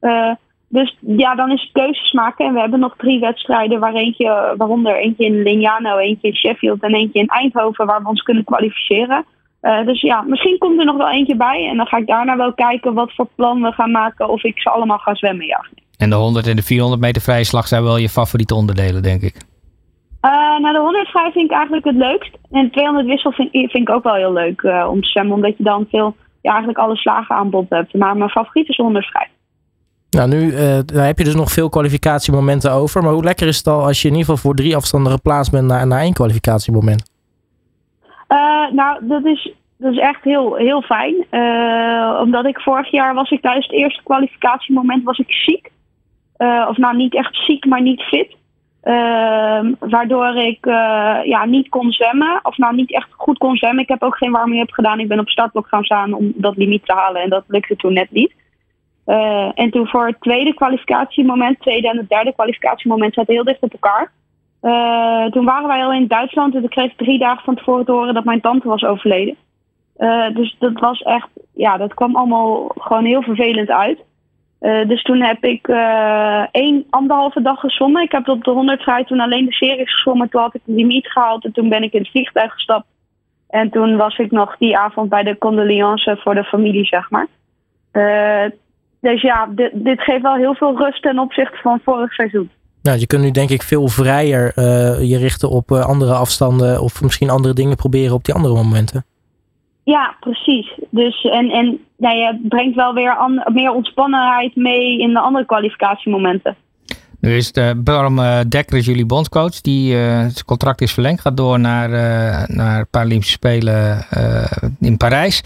[SPEAKER 5] Uh, dus ja, dan is het keuzes maken. En we hebben nog drie wedstrijden, waar eentje, waaronder eentje in Lignano, eentje in Sheffield en eentje in Eindhoven, waar we ons kunnen kwalificeren. dus ja, misschien komt er nog wel eentje bij. En dan ga ik daarna wel kijken wat voor plan we gaan maken, of ik ze allemaal ga zwemmen, ja.
[SPEAKER 3] En de 100 en de 400 meter vrije slag zijn wel je favoriete onderdelen, denk ik.
[SPEAKER 5] Uh, nou, de 100 vrij vind ik eigenlijk het leukst. En 200 wissel vind, vind ik ook wel heel leuk uh, om te zwemmen. Omdat je dan veel, ja, eigenlijk alle slagen aan bod hebt. Maar mijn favoriet is 100 vrij.
[SPEAKER 2] Nou, nu uh, heb je dus nog veel kwalificatiemomenten over. Maar hoe lekker is het al als je in ieder geval voor drie afstanden geplaatst bent naar, naar één kwalificatiemoment?
[SPEAKER 5] nou, dat is, dat is echt heel, heel fijn. omdat ik vorig jaar was ik tijdens het eerste kwalificatiemoment was ik ziek. of nou, niet echt ziek, maar niet fit. Uh, waardoor ik uh, ja, niet kon zwemmen. Of nou niet echt goed kon zwemmen. Ik heb ook geen warming-up gedaan. Ik ben op startblok gaan staan om dat limiet te halen. En dat lukte toen net niet. Uh, en toen voor het tweede kwalificatiemoment, tweede en het derde kwalificatiemoment zaten heel dicht op elkaar. Uh, toen waren wij al in Duitsland en ik kreeg drie dagen van tevoren te horen dat mijn tante was overleden. Dus dat was echt, ja, dat kwam allemaal gewoon heel vervelend uit. Uh, dus toen heb ik uh, één, anderhalve dag gezwommen. Ik heb op de 100 vrij toen alleen de series gezwommen. Toen had ik de limiet gehaald en toen ben ik in het vliegtuig gestapt. En toen was ik nog die avond bij de condoleance voor de familie, zeg maar. Uh, dus ja, dit, dit, geeft wel heel veel rust ten opzichte van vorig seizoen.
[SPEAKER 2] Nou, je kunt nu denk ik veel vrijer je richten op andere afstanden of misschien andere dingen proberen op die andere momenten.
[SPEAKER 5] Ja, precies. Dus en, en nou, je brengt wel weer an, meer ontspannenheid mee in de andere kwalificatiemomenten.
[SPEAKER 3] Nu is de Bram uh, Dekker is jullie bondcoach. Die, uh, zijn contract is verlengd. Gaat door naar, uh, naar Paralympische Spelen in Parijs.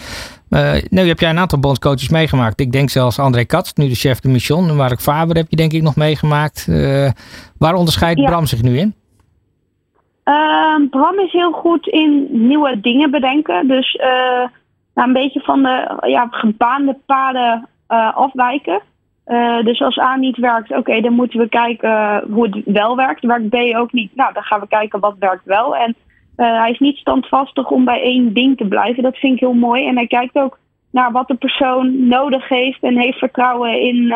[SPEAKER 3] nu heb jij een aantal bondcoaches meegemaakt. Ik denk zelfs André Katz, nu de chef de mission. Mark Faber heb je denk ik nog meegemaakt. waar onderscheidt ja. Bram zich nu in?
[SPEAKER 5] Uh, Bram is heel goed in nieuwe dingen bedenken. Dus uh, een beetje van de ja, gebaande paden uh, afwijken. Uh, dus als A niet werkt, oké, dan moeten we kijken hoe het wel werkt. Werkt B ook niet? Nou, dan gaan we kijken wat werkt wel. En hij is niet standvastig om bij één ding te blijven. Dat vind ik heel mooi. En hij kijkt ook naar wat de persoon nodig heeft en heeft vertrouwen in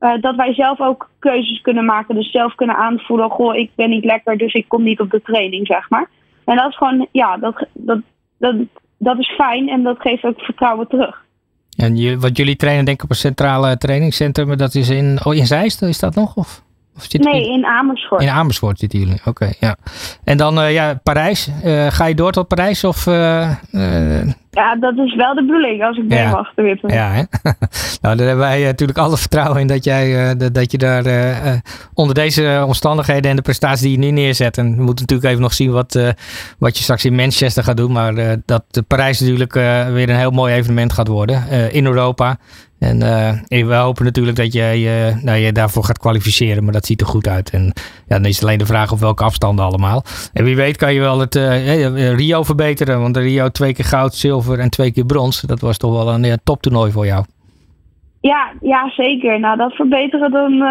[SPEAKER 5] uh, dat wij zelf ook keuzes kunnen maken. Dus zelf kunnen aanvoelen, goh, ik ben niet lekker, dus ik kom niet op de training, zeg maar. En dat is gewoon, ja, dat, dat, dat, dat is fijn en dat geeft ook vertrouwen terug.
[SPEAKER 3] En je, wat jullie trainen denk ik op een centrale trainingscentrum, dat is in, oh, in Zeist, is dat nog? Of?
[SPEAKER 5] Nee, in Amersfoort.
[SPEAKER 3] In Amersfoort zitten jullie, oké. ja. En dan uh, ja, Parijs. Uh, ga je door tot Parijs? Of, uh,
[SPEAKER 5] ja, dat is wel de bedoeling als ik mee ja. mag.
[SPEAKER 3] Ja, hè? nou, daar hebben wij natuurlijk alle vertrouwen in dat, jij, dat je daar onder deze omstandigheden en de prestatie die je nu neerzet. En we moeten natuurlijk even nog zien wat, wat je straks in Manchester gaat doen. Maar dat Parijs natuurlijk weer een heel mooi evenement gaat worden in Europa. En uh, we hopen natuurlijk dat jij uh, nou, je daarvoor gaat kwalificeren, maar dat ziet er goed uit. En ja, dan is het alleen de vraag op welke afstanden allemaal. En wie weet kan je wel het uh, Rio verbeteren, want de Rio twee keer goud, zilver en twee keer brons. Dat was toch wel een ja, toptoernooi voor jou.
[SPEAKER 5] Ja, ja, zeker. Nou, dat verbeteren dan...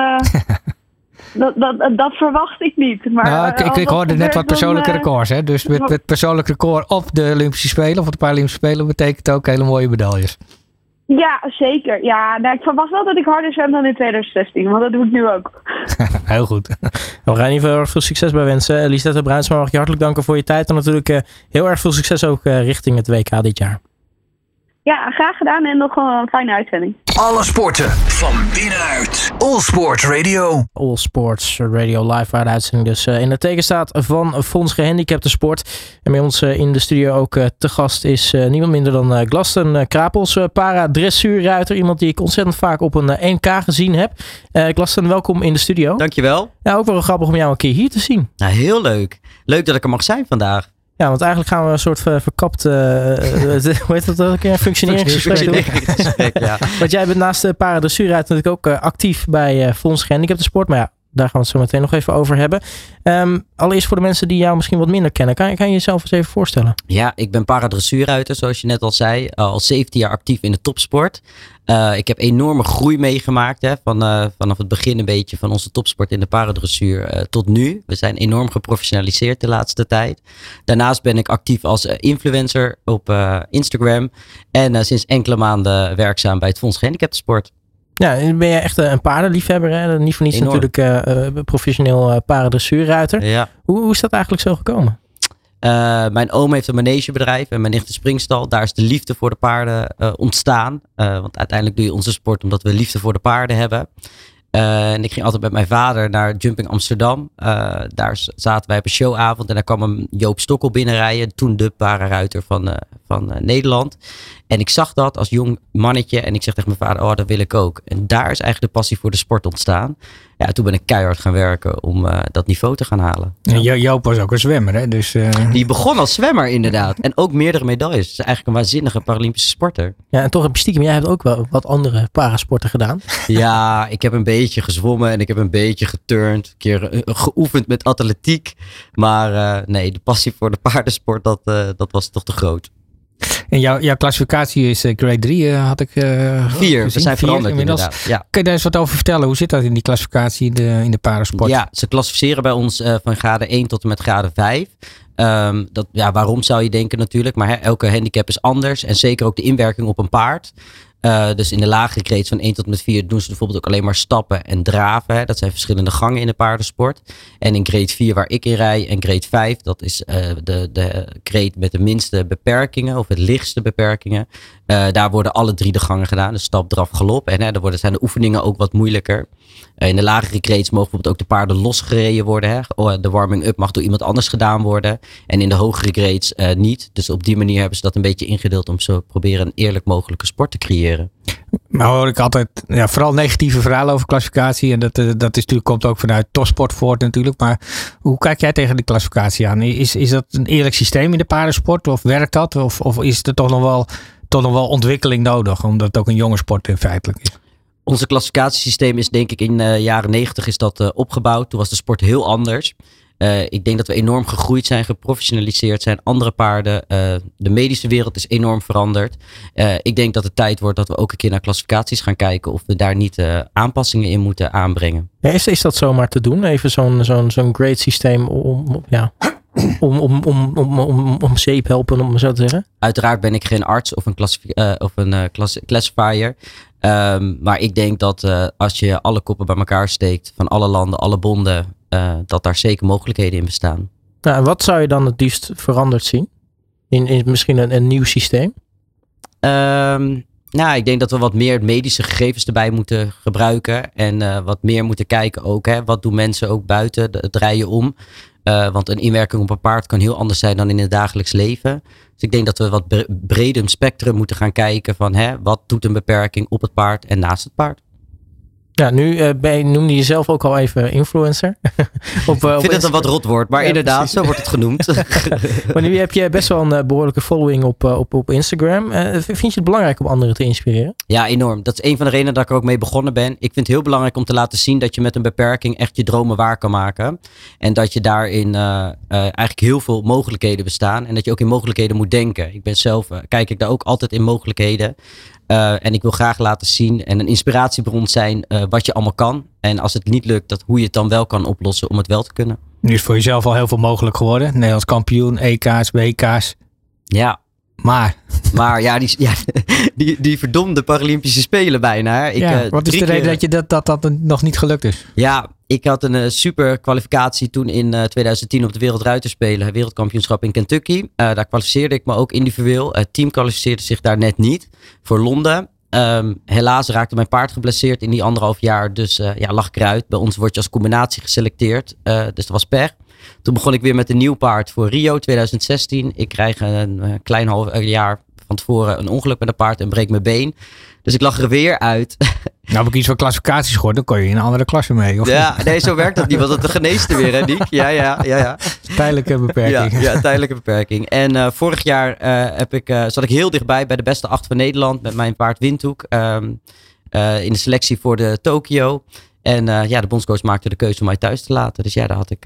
[SPEAKER 5] Dat, dat, dat verwacht ik niet. Maar
[SPEAKER 3] nou, ik, ik, hoorde net wat persoonlijke dan, records. Hè? Dus met, met persoonlijk record op de Olympische Spelen of op de Paralympische Spelen betekent ook hele mooie medailles.
[SPEAKER 5] Ja, zeker. Ja, nou, ik verwacht wel dat ik harder zwem dan in 2016, want dat doe ik nu ook.
[SPEAKER 3] heel goed.
[SPEAKER 2] We gaan in ieder geval veel succes bij wensen. Lisette Bruinsma, mag ik je hartelijk danken voor je tijd. En natuurlijk uh, heel erg veel succes ook uh, richting het WK dit jaar.
[SPEAKER 5] Ja, graag gedaan en nog een fijne uitzending.
[SPEAKER 1] Alle sporten van binnenuit. All Sport Radio.
[SPEAKER 2] All Sports Radio live waar de uitzending dus uh, in de teken staat van Fonds Gehandicapte Sport. En bij ons uh, in de studio ook uh, te gast is niemand minder dan Glasten Krapels, para-dressuurruiter. Iemand die ik ontzettend vaak op een 1K gezien heb. Glasten, welkom in de studio.
[SPEAKER 6] Dankjewel.
[SPEAKER 2] Ja, ook wel grappig om jou een keer hier te zien.
[SPEAKER 6] Nou, heel leuk. Leuk dat ik er mag zijn vandaag.
[SPEAKER 2] Ja, want eigenlijk gaan we een soort verkapt, uh, hoe heet dat ook? Functioneringsgesprek ja. Want jij bent naast de paradressuurruiter natuurlijk ook actief bij Fonds Gehandicapten Sport. Maar ja, daar gaan we het zo meteen nog even over hebben. Um, allereerst voor de mensen die jou misschien wat minder kennen. Kan, kan je jezelf eens even voorstellen?
[SPEAKER 6] Ja, ik ben paradressuurruiter, zoals je net al zei. al 17 jaar actief in de topsport. Uh, ik heb enorme groei meegemaakt. Hè, van, uh, vanaf het begin een beetje van onze topsport in de paradressuur tot nu. We zijn enorm geprofessionaliseerd de laatste tijd. Daarnaast ben ik actief als influencer op Instagram. En sinds enkele maanden werkzaam bij het Fonds Gehandicapten Sport.
[SPEAKER 2] Ja, ben je echt een paardenliefhebber. Hè? Niet voor niets Enorm. natuurlijk uh, professioneel uh, paardendressuurruiter.
[SPEAKER 6] Ja.
[SPEAKER 2] Hoe, hoe is dat eigenlijk zo gekomen?
[SPEAKER 6] Uh, mijn oom heeft een manegebedrijf en mijn nicht een springstal. Daar is de liefde voor de paarden ontstaan. want uiteindelijk doe je onze sport omdat we liefde voor de paarden hebben. En ik ging altijd met mijn vader naar Jumping Amsterdam. Daar zaten wij op een showavond en daar kwam een Joop Stokkel binnenrijden. Toen de parenruiter van, van Nederland. En ik zag dat als jong mannetje en ik zeg tegen mijn vader, oh dat wil ik ook. En daar is eigenlijk de passie voor de sport ontstaan. Ja, toen ben ik keihard gaan werken om uh, dat niveau te gaan halen.
[SPEAKER 3] En ja. Joop was ook een zwemmer, hè? Dus, uh...
[SPEAKER 6] Die begon als zwemmer inderdaad. En ook meerdere medailles. Het is eigenlijk een waanzinnige Paralympische sporter.
[SPEAKER 2] Ja, en toch heb je stiekem, jij hebt ook wel wat andere parasporten gedaan.
[SPEAKER 6] Ja, ik heb een beetje gezwommen en ik heb een beetje geturnd. Een keer geoefend met atletiek. Maar nee, de passie voor de paardensport, dat, dat was toch te groot.
[SPEAKER 3] En jouw, jouw klassificatie is uh, grade 3, uh, had ik uh,
[SPEAKER 6] Vier, we zijn veranderd inmiddels. inderdaad. Ja.
[SPEAKER 3] Kun je daar eens wat over vertellen? Hoe zit dat in die klassificatie in de, in de parasport?
[SPEAKER 6] Ja, ze klassificeren bij ons van grade 1 tot en met grade 5. Um, dat, ja, waarom zou je denken natuurlijk, maar hè, elke handicap is anders. En zeker ook de inwerking op een paard. Uh, dus in de lagere grades van 1 tot met 4 doen ze bijvoorbeeld ook alleen maar stappen en draven. Hè. Dat zijn verschillende gangen in de paardensport. En in grade 4 waar ik in rij en grade 5, dat is uh, de, de grade met de minste beperkingen of het lichtste beperkingen. Uh, daar worden alle drie de gangen gedaan. Dus stap, draf, galop. En hè, daar worden, zijn de oefeningen ook wat moeilijker. In de lagere grades mogen bijvoorbeeld ook de paarden losgereden worden. Hè. Oh, de warming-up mag door iemand anders gedaan worden. En in de hogere grades niet. Dus op die manier hebben ze dat een beetje ingedeeld om zo proberen een eerlijk mogelijke sport te creëren.
[SPEAKER 3] Maar hoor ik altijd ja, vooral negatieve verhalen over klassificatie. En dat, dat is natuurlijk, komt ook vanuit topsport voort natuurlijk. Maar hoe kijk jij tegen die klassificatie aan? Is, is dat een eerlijk systeem in de paardensport? Of werkt dat? Of, of is er toch nog wel toch nog wel ontwikkeling nodig, omdat het ook een jonge sport in feitelijk is.
[SPEAKER 6] Onze klassificatiesysteem is denk ik in de uh, jaren negentig is dat uh, opgebouwd. Toen was de sport heel anders. Uh, ik denk dat we enorm gegroeid zijn, geprofessionaliseerd zijn. Andere paarden. de medische wereld is enorm veranderd. ik denk dat het tijd wordt dat we ook een keer naar klassificaties gaan kijken. Of we daar niet aanpassingen in moeten aanbrengen.
[SPEAKER 2] Ja, is, is dat zomaar te doen? Even zo'n zo'n zo'n grade systeem om, ja, om, om, om, om, om, om zeep helpen, om zo te zeggen?
[SPEAKER 6] Uiteraard ben ik geen arts of een, uh, of een uh, classifier. Um, maar ik denk dat uh, als je alle koppen bij elkaar steekt, van alle landen, alle bonden, dat daar zeker mogelijkheden in bestaan.
[SPEAKER 2] Nou, en wat zou je dan het liefst veranderd zien? In, in misschien een, een nieuw systeem?
[SPEAKER 6] Um, nou, ik denk dat we wat meer medische gegevens erbij moeten gebruiken. En wat meer moeten kijken ook. Hè, wat doen mensen ook buiten het rijden om? Uh, want een inwerking op een paard kan heel anders zijn dan in het dagelijks leven. Dus ik denk dat we wat breder spectrum moeten gaan kijken van hè, wat doet een beperking op het paard en naast het paard.
[SPEAKER 2] Ja, nu uh, ben, noemde je jezelf ook al even influencer.
[SPEAKER 6] op, uh, ik vind het een wat rot woord, maar ja, inderdaad, precies. zo wordt het genoemd.
[SPEAKER 2] maar nu heb je best wel een uh, behoorlijke following op, op, op Instagram. vind je het belangrijk om anderen te inspireren?
[SPEAKER 6] Ja, enorm. Dat is een van de redenen dat ik er ook mee begonnen ben. Ik vind het heel belangrijk om te laten zien dat je met een beperking echt je dromen waar kan maken. En dat je daarin eigenlijk heel veel mogelijkheden bestaan. En dat je ook in mogelijkheden moet denken. Ik ben zelf, kijk ik daar ook altijd in mogelijkheden. Uh, en ik wil graag laten zien en een inspiratiebron zijn uh, wat je allemaal kan. En als het niet lukt, dat hoe je het dan wel kan oplossen om het wel te kunnen.
[SPEAKER 3] Nu is voor jezelf al heel veel mogelijk geworden. Nederlands kampioen, EK's, WK's.
[SPEAKER 6] Ja.
[SPEAKER 3] Maar.
[SPEAKER 6] Maar ja, die, ja, die, die verdomde Paralympische Spelen bijna. Ik,
[SPEAKER 3] ja, wat is de reden dat, je dat, dat dat nog niet gelukt is?
[SPEAKER 6] Ja, ik had een eh, super kwalificatie toen in eh, 2010 op de Wereldruiterspelen, wereldkampioenschap in Kentucky. Eh, daar kwalificeerde ik me ook individueel. Het team kwalificeerde zich daar net niet voor Londen. Ehm, helaas raakte mijn paard geblesseerd in die anderhalf jaar. Dus eh, ja, lag ik eruit. Bij ons word je als combinatie geselecteerd. Eh, dus dat was pech. Toen begon ik weer met een nieuw paard voor Rio 2016. Ik krijg een eh, klein half eh, jaar van tevoren een ongeluk met een paard en breek mijn been. Dus ik lag er weer uit.
[SPEAKER 3] Nou heb ik iets van klassificaties gehoord, dan kon je in een andere klasse mee. Of
[SPEAKER 6] ja, nee, zo werkt dat niet. Want dat geneest er weer, hè, Niek? Ja, ja, ja, ja.
[SPEAKER 3] tijdelijke beperking.
[SPEAKER 6] ja tijdelijke beperking. En eh, vorig jaar eh, heb ik, eh, zat ik heel dichtbij bij de beste acht van Nederland met mijn paard Windhoek. ehm, eh, in de selectie voor de Tokio. En ja, de bondscoach maakte de keuze om mij thuis te laten. Dus ja, daar had ik,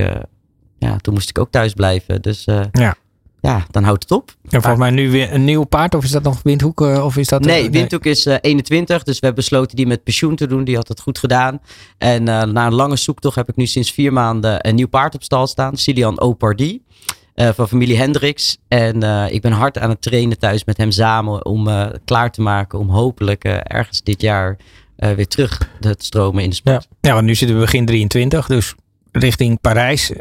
[SPEAKER 6] ja, toen moest ik ook thuis blijven. Dus
[SPEAKER 3] Ja.
[SPEAKER 6] Ja, dan houdt het op.
[SPEAKER 3] En volgens mij nu weer een nieuw paard, of is dat nog Windhoek? eh, Of is dat,
[SPEAKER 6] Nee, Windhoek is eh, 21, dus we hebben besloten die met pensioen te doen. Die had het goed gedaan. En eh, na een lange zoektocht heb ik nu sinds vier maanden een nieuw paard op stal staan. Silian Opardi. eh, van familie Hendricks. En eh, ik ben hard aan het trainen thuis met hem samen om eh, klaar te maken om hopelijk eh, ergens dit jaar eh, weer terug te stromen in de sport.
[SPEAKER 3] Ja, want nu zitten we begin 23, dus richting Parijs.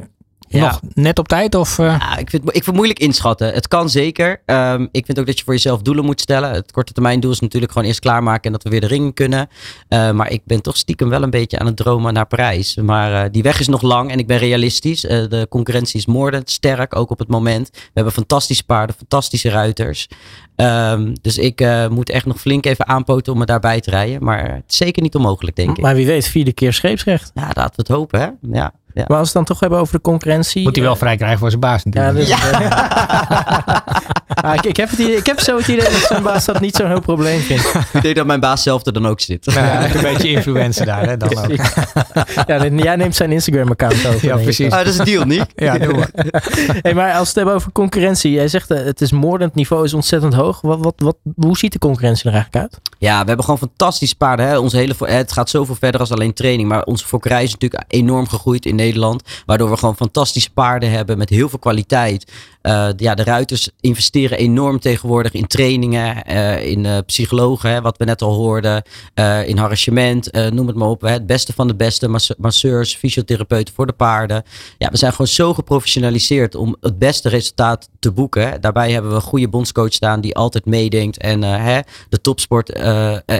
[SPEAKER 6] Ja.
[SPEAKER 3] Nog net op tijd? Of, eh,
[SPEAKER 6] Ja, ik, vind, ik vind het moeilijk inschatten. Het kan zeker. Ehm, ik vind ook dat je voor jezelf doelen moet stellen. Het korte termijn doel is natuurlijk gewoon eerst klaarmaken en dat we weer de ring in kunnen. Eh, maar ik ben toch stiekem wel een beetje aan het dromen naar Parijs. Maar eh, die weg is nog lang en ik ben realistisch. Eh, de concurrentie is moordend sterk, ook op het moment. We hebben fantastische paarden, fantastische ruiters. Ehm, dus ik moet echt nog flink even aanpoten om me daarbij te rijden. Maar het is zeker niet onmogelijk, denk ik.
[SPEAKER 2] Maar wie weet, vierde keer scheepsrecht.
[SPEAKER 6] Ja, laten we het hopen, hè? Ja.
[SPEAKER 2] Maar als we het dan toch hebben over de concurrentie.
[SPEAKER 3] moet hij wel vrij krijgen voor zijn baas
[SPEAKER 2] Ja,
[SPEAKER 3] natuurlijk.
[SPEAKER 2] dus, Ah, ik, ik, heb het idee, ik heb zo het idee dat zijn baas dat niet zo'n heel probleem vindt.
[SPEAKER 6] Ik denk dat mijn baas zelf er dan ook zit.
[SPEAKER 3] Ja, een beetje influencer daar, hè, dan ook.
[SPEAKER 2] Ja, jij neemt zijn Instagram-account over.
[SPEAKER 3] Ja, precies.
[SPEAKER 6] Ah, dat is een deal, niet?
[SPEAKER 3] Ja, doe maar.
[SPEAKER 2] Hey, maar als we het hebben over concurrentie. Jij zegt uh, het is moordend, niveau is ontzettend hoog. Wat, wat, wat, hoe ziet de concurrentie er eigenlijk uit?
[SPEAKER 6] Ja, we hebben gewoon fantastische paarden. Hè? Onze hele, het gaat zoveel verder als alleen training. Maar onze fokkerij is natuurlijk enorm gegroeid in Nederland. Waardoor we gewoon fantastische paarden hebben met heel veel kwaliteit. Eh, ja, de ruiters investeren enorm tegenwoordig in trainingen, eh, in eh, psychologen, hè, wat we net al hoorden, in harrachement, noem het maar op. Het beste van de beste, mas- masseurs, fysiotherapeuten voor de paarden. Ja, we zijn gewoon zo geprofessionaliseerd om het beste resultaat te boeken. Daarbij hebben we een goede bondscoach staan die altijd meedenkt en hè, de topsport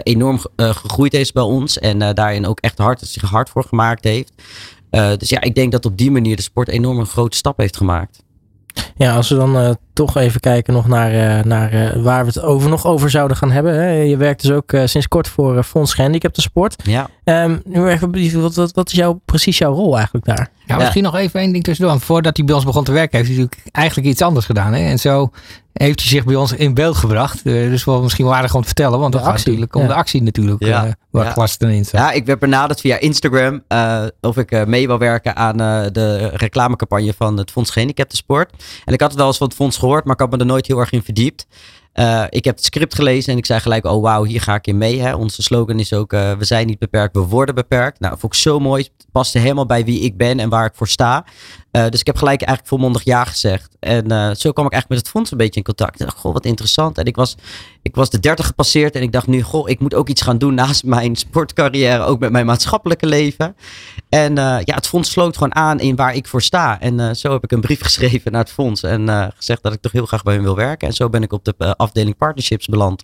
[SPEAKER 6] enorm gegroeid is bij ons en daarin ook echt hard, zich hard voor gemaakt heeft. Eh, dus ja, ik denk dat op die manier de sport enorm een grote stap heeft gemaakt.
[SPEAKER 2] Ja, als we dan eh, toch even kijken nog naar, eh, naar eh, waar we het over, nog over zouden gaan hebben. Hè. Je werkt dus ook eh, sinds kort voor uh, Fonds Gehandicapten Sport.
[SPEAKER 6] Ja.
[SPEAKER 2] Ehm, nu even, benieuwd, wat, wat, wat is jouw, precies jouw rol eigenlijk daar?
[SPEAKER 3] Ja, misschien nog even één ding tussendoor. Voordat hij bij ons begon te werken, heeft hij natuurlijk eigenlijk iets anders gedaan. Hè? En zo heeft hij zich bij ons in beeld gebracht. Dus wel misschien wel aardig om te vertellen. Want
[SPEAKER 2] De
[SPEAKER 3] dat gaat
[SPEAKER 2] actie,
[SPEAKER 3] natuurlijk om
[SPEAKER 2] ja.
[SPEAKER 3] de actie natuurlijk.
[SPEAKER 6] Ja,
[SPEAKER 3] eh, waar
[SPEAKER 6] ja.
[SPEAKER 3] klas dan in staat.
[SPEAKER 6] Ja, ik werd benaderd via Instagram eh, of ik mee wil werken aan eh, de reclamecampagne van het Fonds Gehandicapten Sport. En ik had het wel eens van het fonds maar ik had me er nooit heel erg in verdiept. Eh, ik heb het script gelezen en ik zei gelijk, oh wauw, hier ga ik in mee. Hè. Onze slogan is ook, eh, we zijn niet beperkt, we worden beperkt. Nou, vond ik zo mooi. Het paste helemaal bij wie ik ben en waar ik voor sta. Eh, dus ik heb gelijk eigenlijk volmondig ja gezegd. En eh, zo kwam ik eigenlijk met het fonds een beetje in contact. Ik dacht, goh, wat interessant. En ik was, ik was de 30 gepasseerd en ik dacht nu, goh, ik moet ook iets gaan doen naast mijn sportcarrière, ook met mijn maatschappelijke leven. En eh, ja, het fonds sloot gewoon aan in waar ik voor sta. En zo heb ik een brief geschreven naar het fonds en gezegd dat ik toch heel graag bij hen wil werken. En zo ben ik op de afdeling partnerships beland.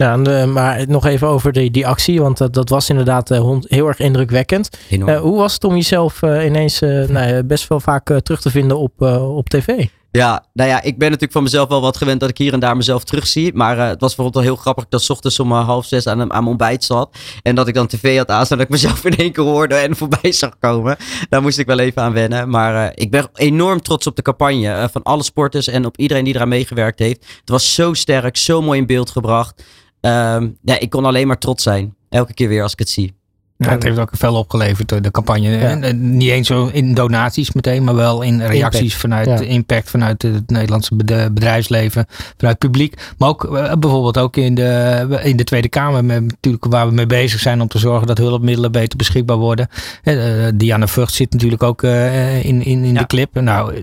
[SPEAKER 2] Ja, en, eh, maar nog even over die, die actie, want dat, dat was inderdaad eh, heel erg indrukwekkend. Eh, hoe was het om jezelf ineens nou, best wel vaak terug te vinden op, op tv?
[SPEAKER 6] Ja, nou ja, ik ben natuurlijk van mezelf wel wat gewend dat ik hier en daar mezelf terugzie. Maar het was bijvoorbeeld wel heel grappig dat 's ochtends om half zes aan, aan mijn ontbijt zat. En dat ik dan tv had aanstaan dat ik mezelf in één keer hoorde en voorbij zag komen. Daar moest ik wel even aan wennen. Maar ik ben enorm trots op de campagne van alle sporters en op iedereen die eraan meegewerkt heeft. Het was zo sterk, zo mooi in beeld gebracht. Ehm, ja, ik kon alleen maar trots zijn. Elke keer weer als ik het zie.
[SPEAKER 3] Ja, het heeft ook veel opgeleverd, eh, de campagne. En, eh, niet eens zo in donaties meteen, maar wel in reacties
[SPEAKER 2] Impact.
[SPEAKER 3] vanuit
[SPEAKER 2] Ja.
[SPEAKER 3] impact, vanuit het Nederlandse bed- bedrijfsleven, vanuit het publiek. Maar ook eh, bijvoorbeeld ook in de, in de Tweede Kamer, met, natuurlijk waar we mee bezig zijn om te zorgen dat hulpmiddelen beter beschikbaar worden. Eh, Diana Vught zit natuurlijk ook in, in, in de clip. Nou,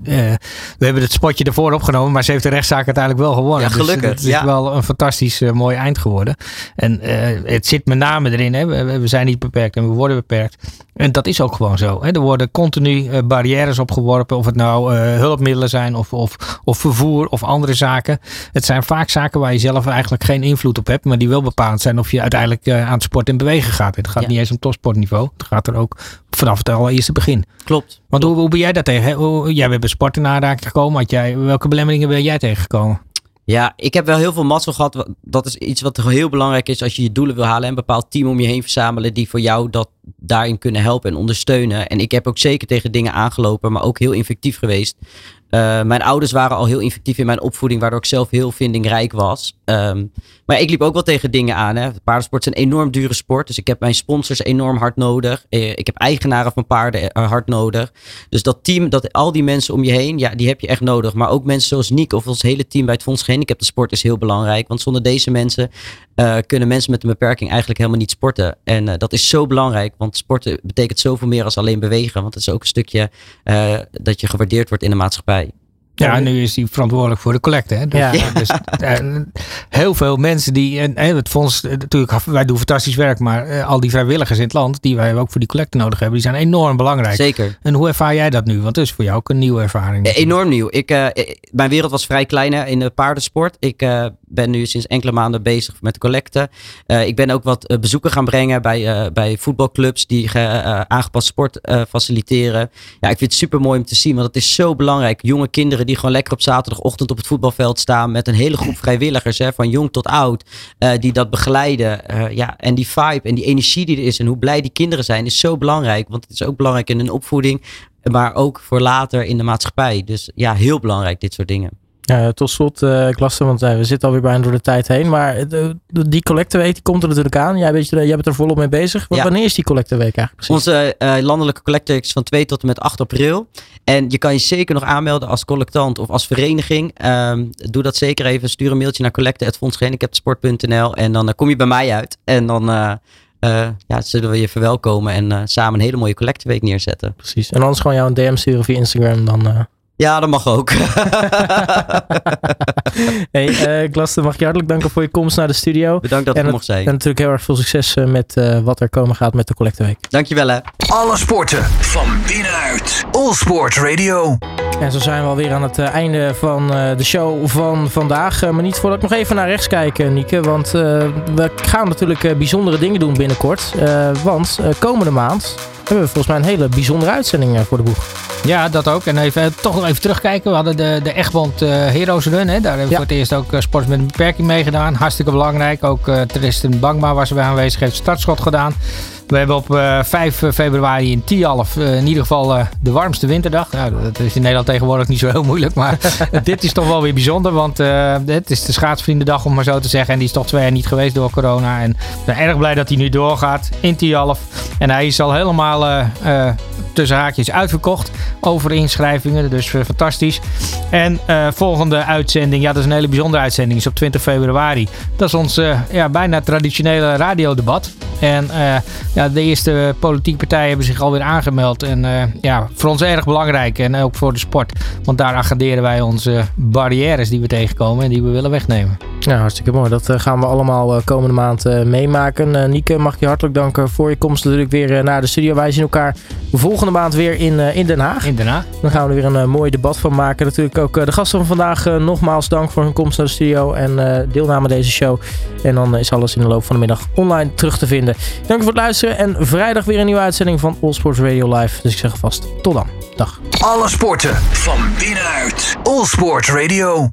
[SPEAKER 3] we hebben het spotje ervoor opgenomen, maar ze heeft de rechtszaak uiteindelijk wel gewonnen.
[SPEAKER 6] Ja, gelukkig,
[SPEAKER 3] Dus het is wel een fantastisch mooi eind geworden. En het zit met name erin, hè. We, we zijn niet beperkt beperkt en we worden beperkt. En dat is ook gewoon zo. Hè. Er worden continu uh, barrières opgeworpen. Of het nou uh, hulpmiddelen zijn of, of, of vervoer of andere zaken. Het zijn vaak zaken waar je zelf eigenlijk geen invloed op hebt. Maar die wel bepalend zijn of je uiteindelijk uh, aan het sport en bewegen gaat. Het gaat ja. niet eens om topsportniveau. Het gaat er ook vanaf het allereerste begin.
[SPEAKER 6] Klopt.
[SPEAKER 3] Want Hoe, hoe ben jij daar tegen? Hoe, jij bent bij sport in aanraking gekomen. Had jij, welke belemmeringen ben jij tegengekomen?
[SPEAKER 6] Ja, ik heb wel heel veel mazzel gehad. Dat is iets wat heel belangrijk is als je je doelen wil halen. En een bepaald team om je heen verzamelen die voor jou dat daarin kunnen helpen en ondersteunen. En ik heb ook zeker tegen dingen aangelopen, maar ook heel effectief geweest. Uh, mijn ouders waren al heel effectief in mijn opvoeding, waardoor ik zelf heel vindingrijk was. Um, maar ik liep ook wel tegen dingen aan. Hè. Paardensport is een enorm dure sport. Dus ik heb mijn sponsors enorm hard nodig. Uh, ik heb eigenaren van paarden uh, hard nodig. Dus dat team, dat, al die mensen om je heen, ja, die heb je echt nodig. Maar ook mensen zoals Niek of ons hele team bij het Fonds Gehandicapten Sport is heel belangrijk. Want zonder deze mensen kunnen mensen met een beperking eigenlijk helemaal niet sporten. En dat is zo belangrijk, want sporten betekent zoveel meer als alleen bewegen. Want het is ook een stukje dat je gewaardeerd wordt in de maatschappij.
[SPEAKER 3] Ja, en nu is hij verantwoordelijk voor de collecte. Hè? Dus, ja. dus uh, heel veel mensen die. En het fonds, natuurlijk, wij doen fantastisch werk. Maar uh, al die vrijwilligers in het land, die wij ook voor die collecte nodig hebben, die zijn enorm belangrijk.
[SPEAKER 6] Zeker.
[SPEAKER 3] En hoe ervaar jij dat nu? Want het is voor jou ook een nieuwe ervaring.
[SPEAKER 6] Enorm nieuw. Ik, mijn wereld was vrij klein hè, in de paardensport. Ik ben nu sinds enkele maanden bezig met de collecte. ik ben ook wat bezoeken gaan brengen bij, bij voetbalclubs die aangepast sport faciliteren. Ja, ik vind het super mooi om te zien, want het is zo belangrijk. Jonge kinderen die gewoon lekker op zaterdagochtend op het voetbalveld staan met een hele groep vrijwilligers, hè, van jong tot oud, die dat begeleiden. Ja, en die vibe en die energie die er is en hoe blij die kinderen zijn, is zo belangrijk. Want het is ook belangrijk in hun opvoeding, maar ook voor later in de maatschappij. Dus ja, heel belangrijk, dit soort dingen.
[SPEAKER 2] Ja, tot slot, uh, ik las want uh, we zitten alweer bijna door de tijd heen. Maar de, de, die collecteweek die komt er natuurlijk aan. Jij, weet, jij bent er volop mee bezig. Ja. Wanneer is die collecteweek eigenlijk
[SPEAKER 6] precies? Onze uh, landelijke collecteweek is van 2 tot en met 8 april. En je kan je zeker nog aanmelden als collectant of als vereniging. Um, doe dat zeker even. Stuur een mailtje naar collecte.fondsgehandicaptensport.nl en dan kom je bij mij uit. En dan... ja, zullen we je verwelkomen en samen een hele mooie collecteweek neerzetten.
[SPEAKER 2] Precies. En anders gewoon jou een DM sturen via Instagram. Dan
[SPEAKER 6] ja, dat mag ook.
[SPEAKER 2] hey, uh, Glasten, mag je hartelijk danken voor je komst naar de studio.
[SPEAKER 6] Bedankt dat
[SPEAKER 2] ik
[SPEAKER 6] mocht zijn.
[SPEAKER 2] En natuurlijk heel erg veel succes eh, met uh, wat er komen gaat met de Collecteweek.
[SPEAKER 6] Dankjewel hè.
[SPEAKER 1] Alle sporten van binnenuit. All Sport Radio.
[SPEAKER 2] En zo zijn we alweer aan het einde van de show van vandaag. maar niet voordat ik nog even naar rechts kijk, Nieke. Want we gaan natuurlijk bijzondere dingen doen binnenkort. want komende maand hebben we volgens mij een hele bijzondere uitzending voor de boeg.
[SPEAKER 3] Ja, dat ook. En even, toch nog even terugkijken. We hadden de, de Echtbond uh, Heroes Run. Hè. Daar hebben we ja. voor het eerst ook uh, sports met een beperking mee gedaan. Hartstikke belangrijk. Ook uh, Tristan Bangma was erbij aanwezig. Heeft startschot gedaan. We hebben op uh, 5 februari in Tialf uh, in ieder geval de warmste winterdag. Nou, dat is in Nederland tegenwoordig niet zo heel moeilijk. Maar dit is toch wel weer bijzonder. Want het is de schaatsvriendendag om maar zo te zeggen. En die is toch twee jaar niet geweest door corona. En ik ben erg blij dat hij nu doorgaat in Tialf. En hij is al helemaal tussen haakjes uitverkocht. Over inschrijvingen. Dus fantastisch. En volgende uitzending. Ja, dat is een hele bijzondere uitzending. Is op 20 februari. Dat is ons ja, bijna traditionele radiodebat. En ja, de eerste politieke partijen hebben zich alweer aangemeld. En uh, ja, voor ons erg belangrijk. En ook voor de sport. Want daar agenderen wij onze barrières die we tegenkomen en die we willen wegnemen.
[SPEAKER 2] Ja, hartstikke mooi. Dat uh, gaan we allemaal uh, komende maand meemaken. Nieke, mag ik je hartelijk danken voor je komst natuurlijk weer naar de studio. Wij zien elkaar volgende maand weer in, in Den Haag.
[SPEAKER 3] In Den Haag.
[SPEAKER 2] Dan gaan we er weer een mooi debat van maken. Natuurlijk ook de gasten van vandaag nogmaals dank voor hun komst naar de studio en deelname aan deze show. En dan is alles in de loop van de middag online terug te vinden. Dank voor het luisteren. En vrijdag weer een nieuwe uitzending van All Sports Radio Live. Dus ik zeg vast tot dan. Dag.
[SPEAKER 1] Alle sporten van binnenuit. All Sports Radio.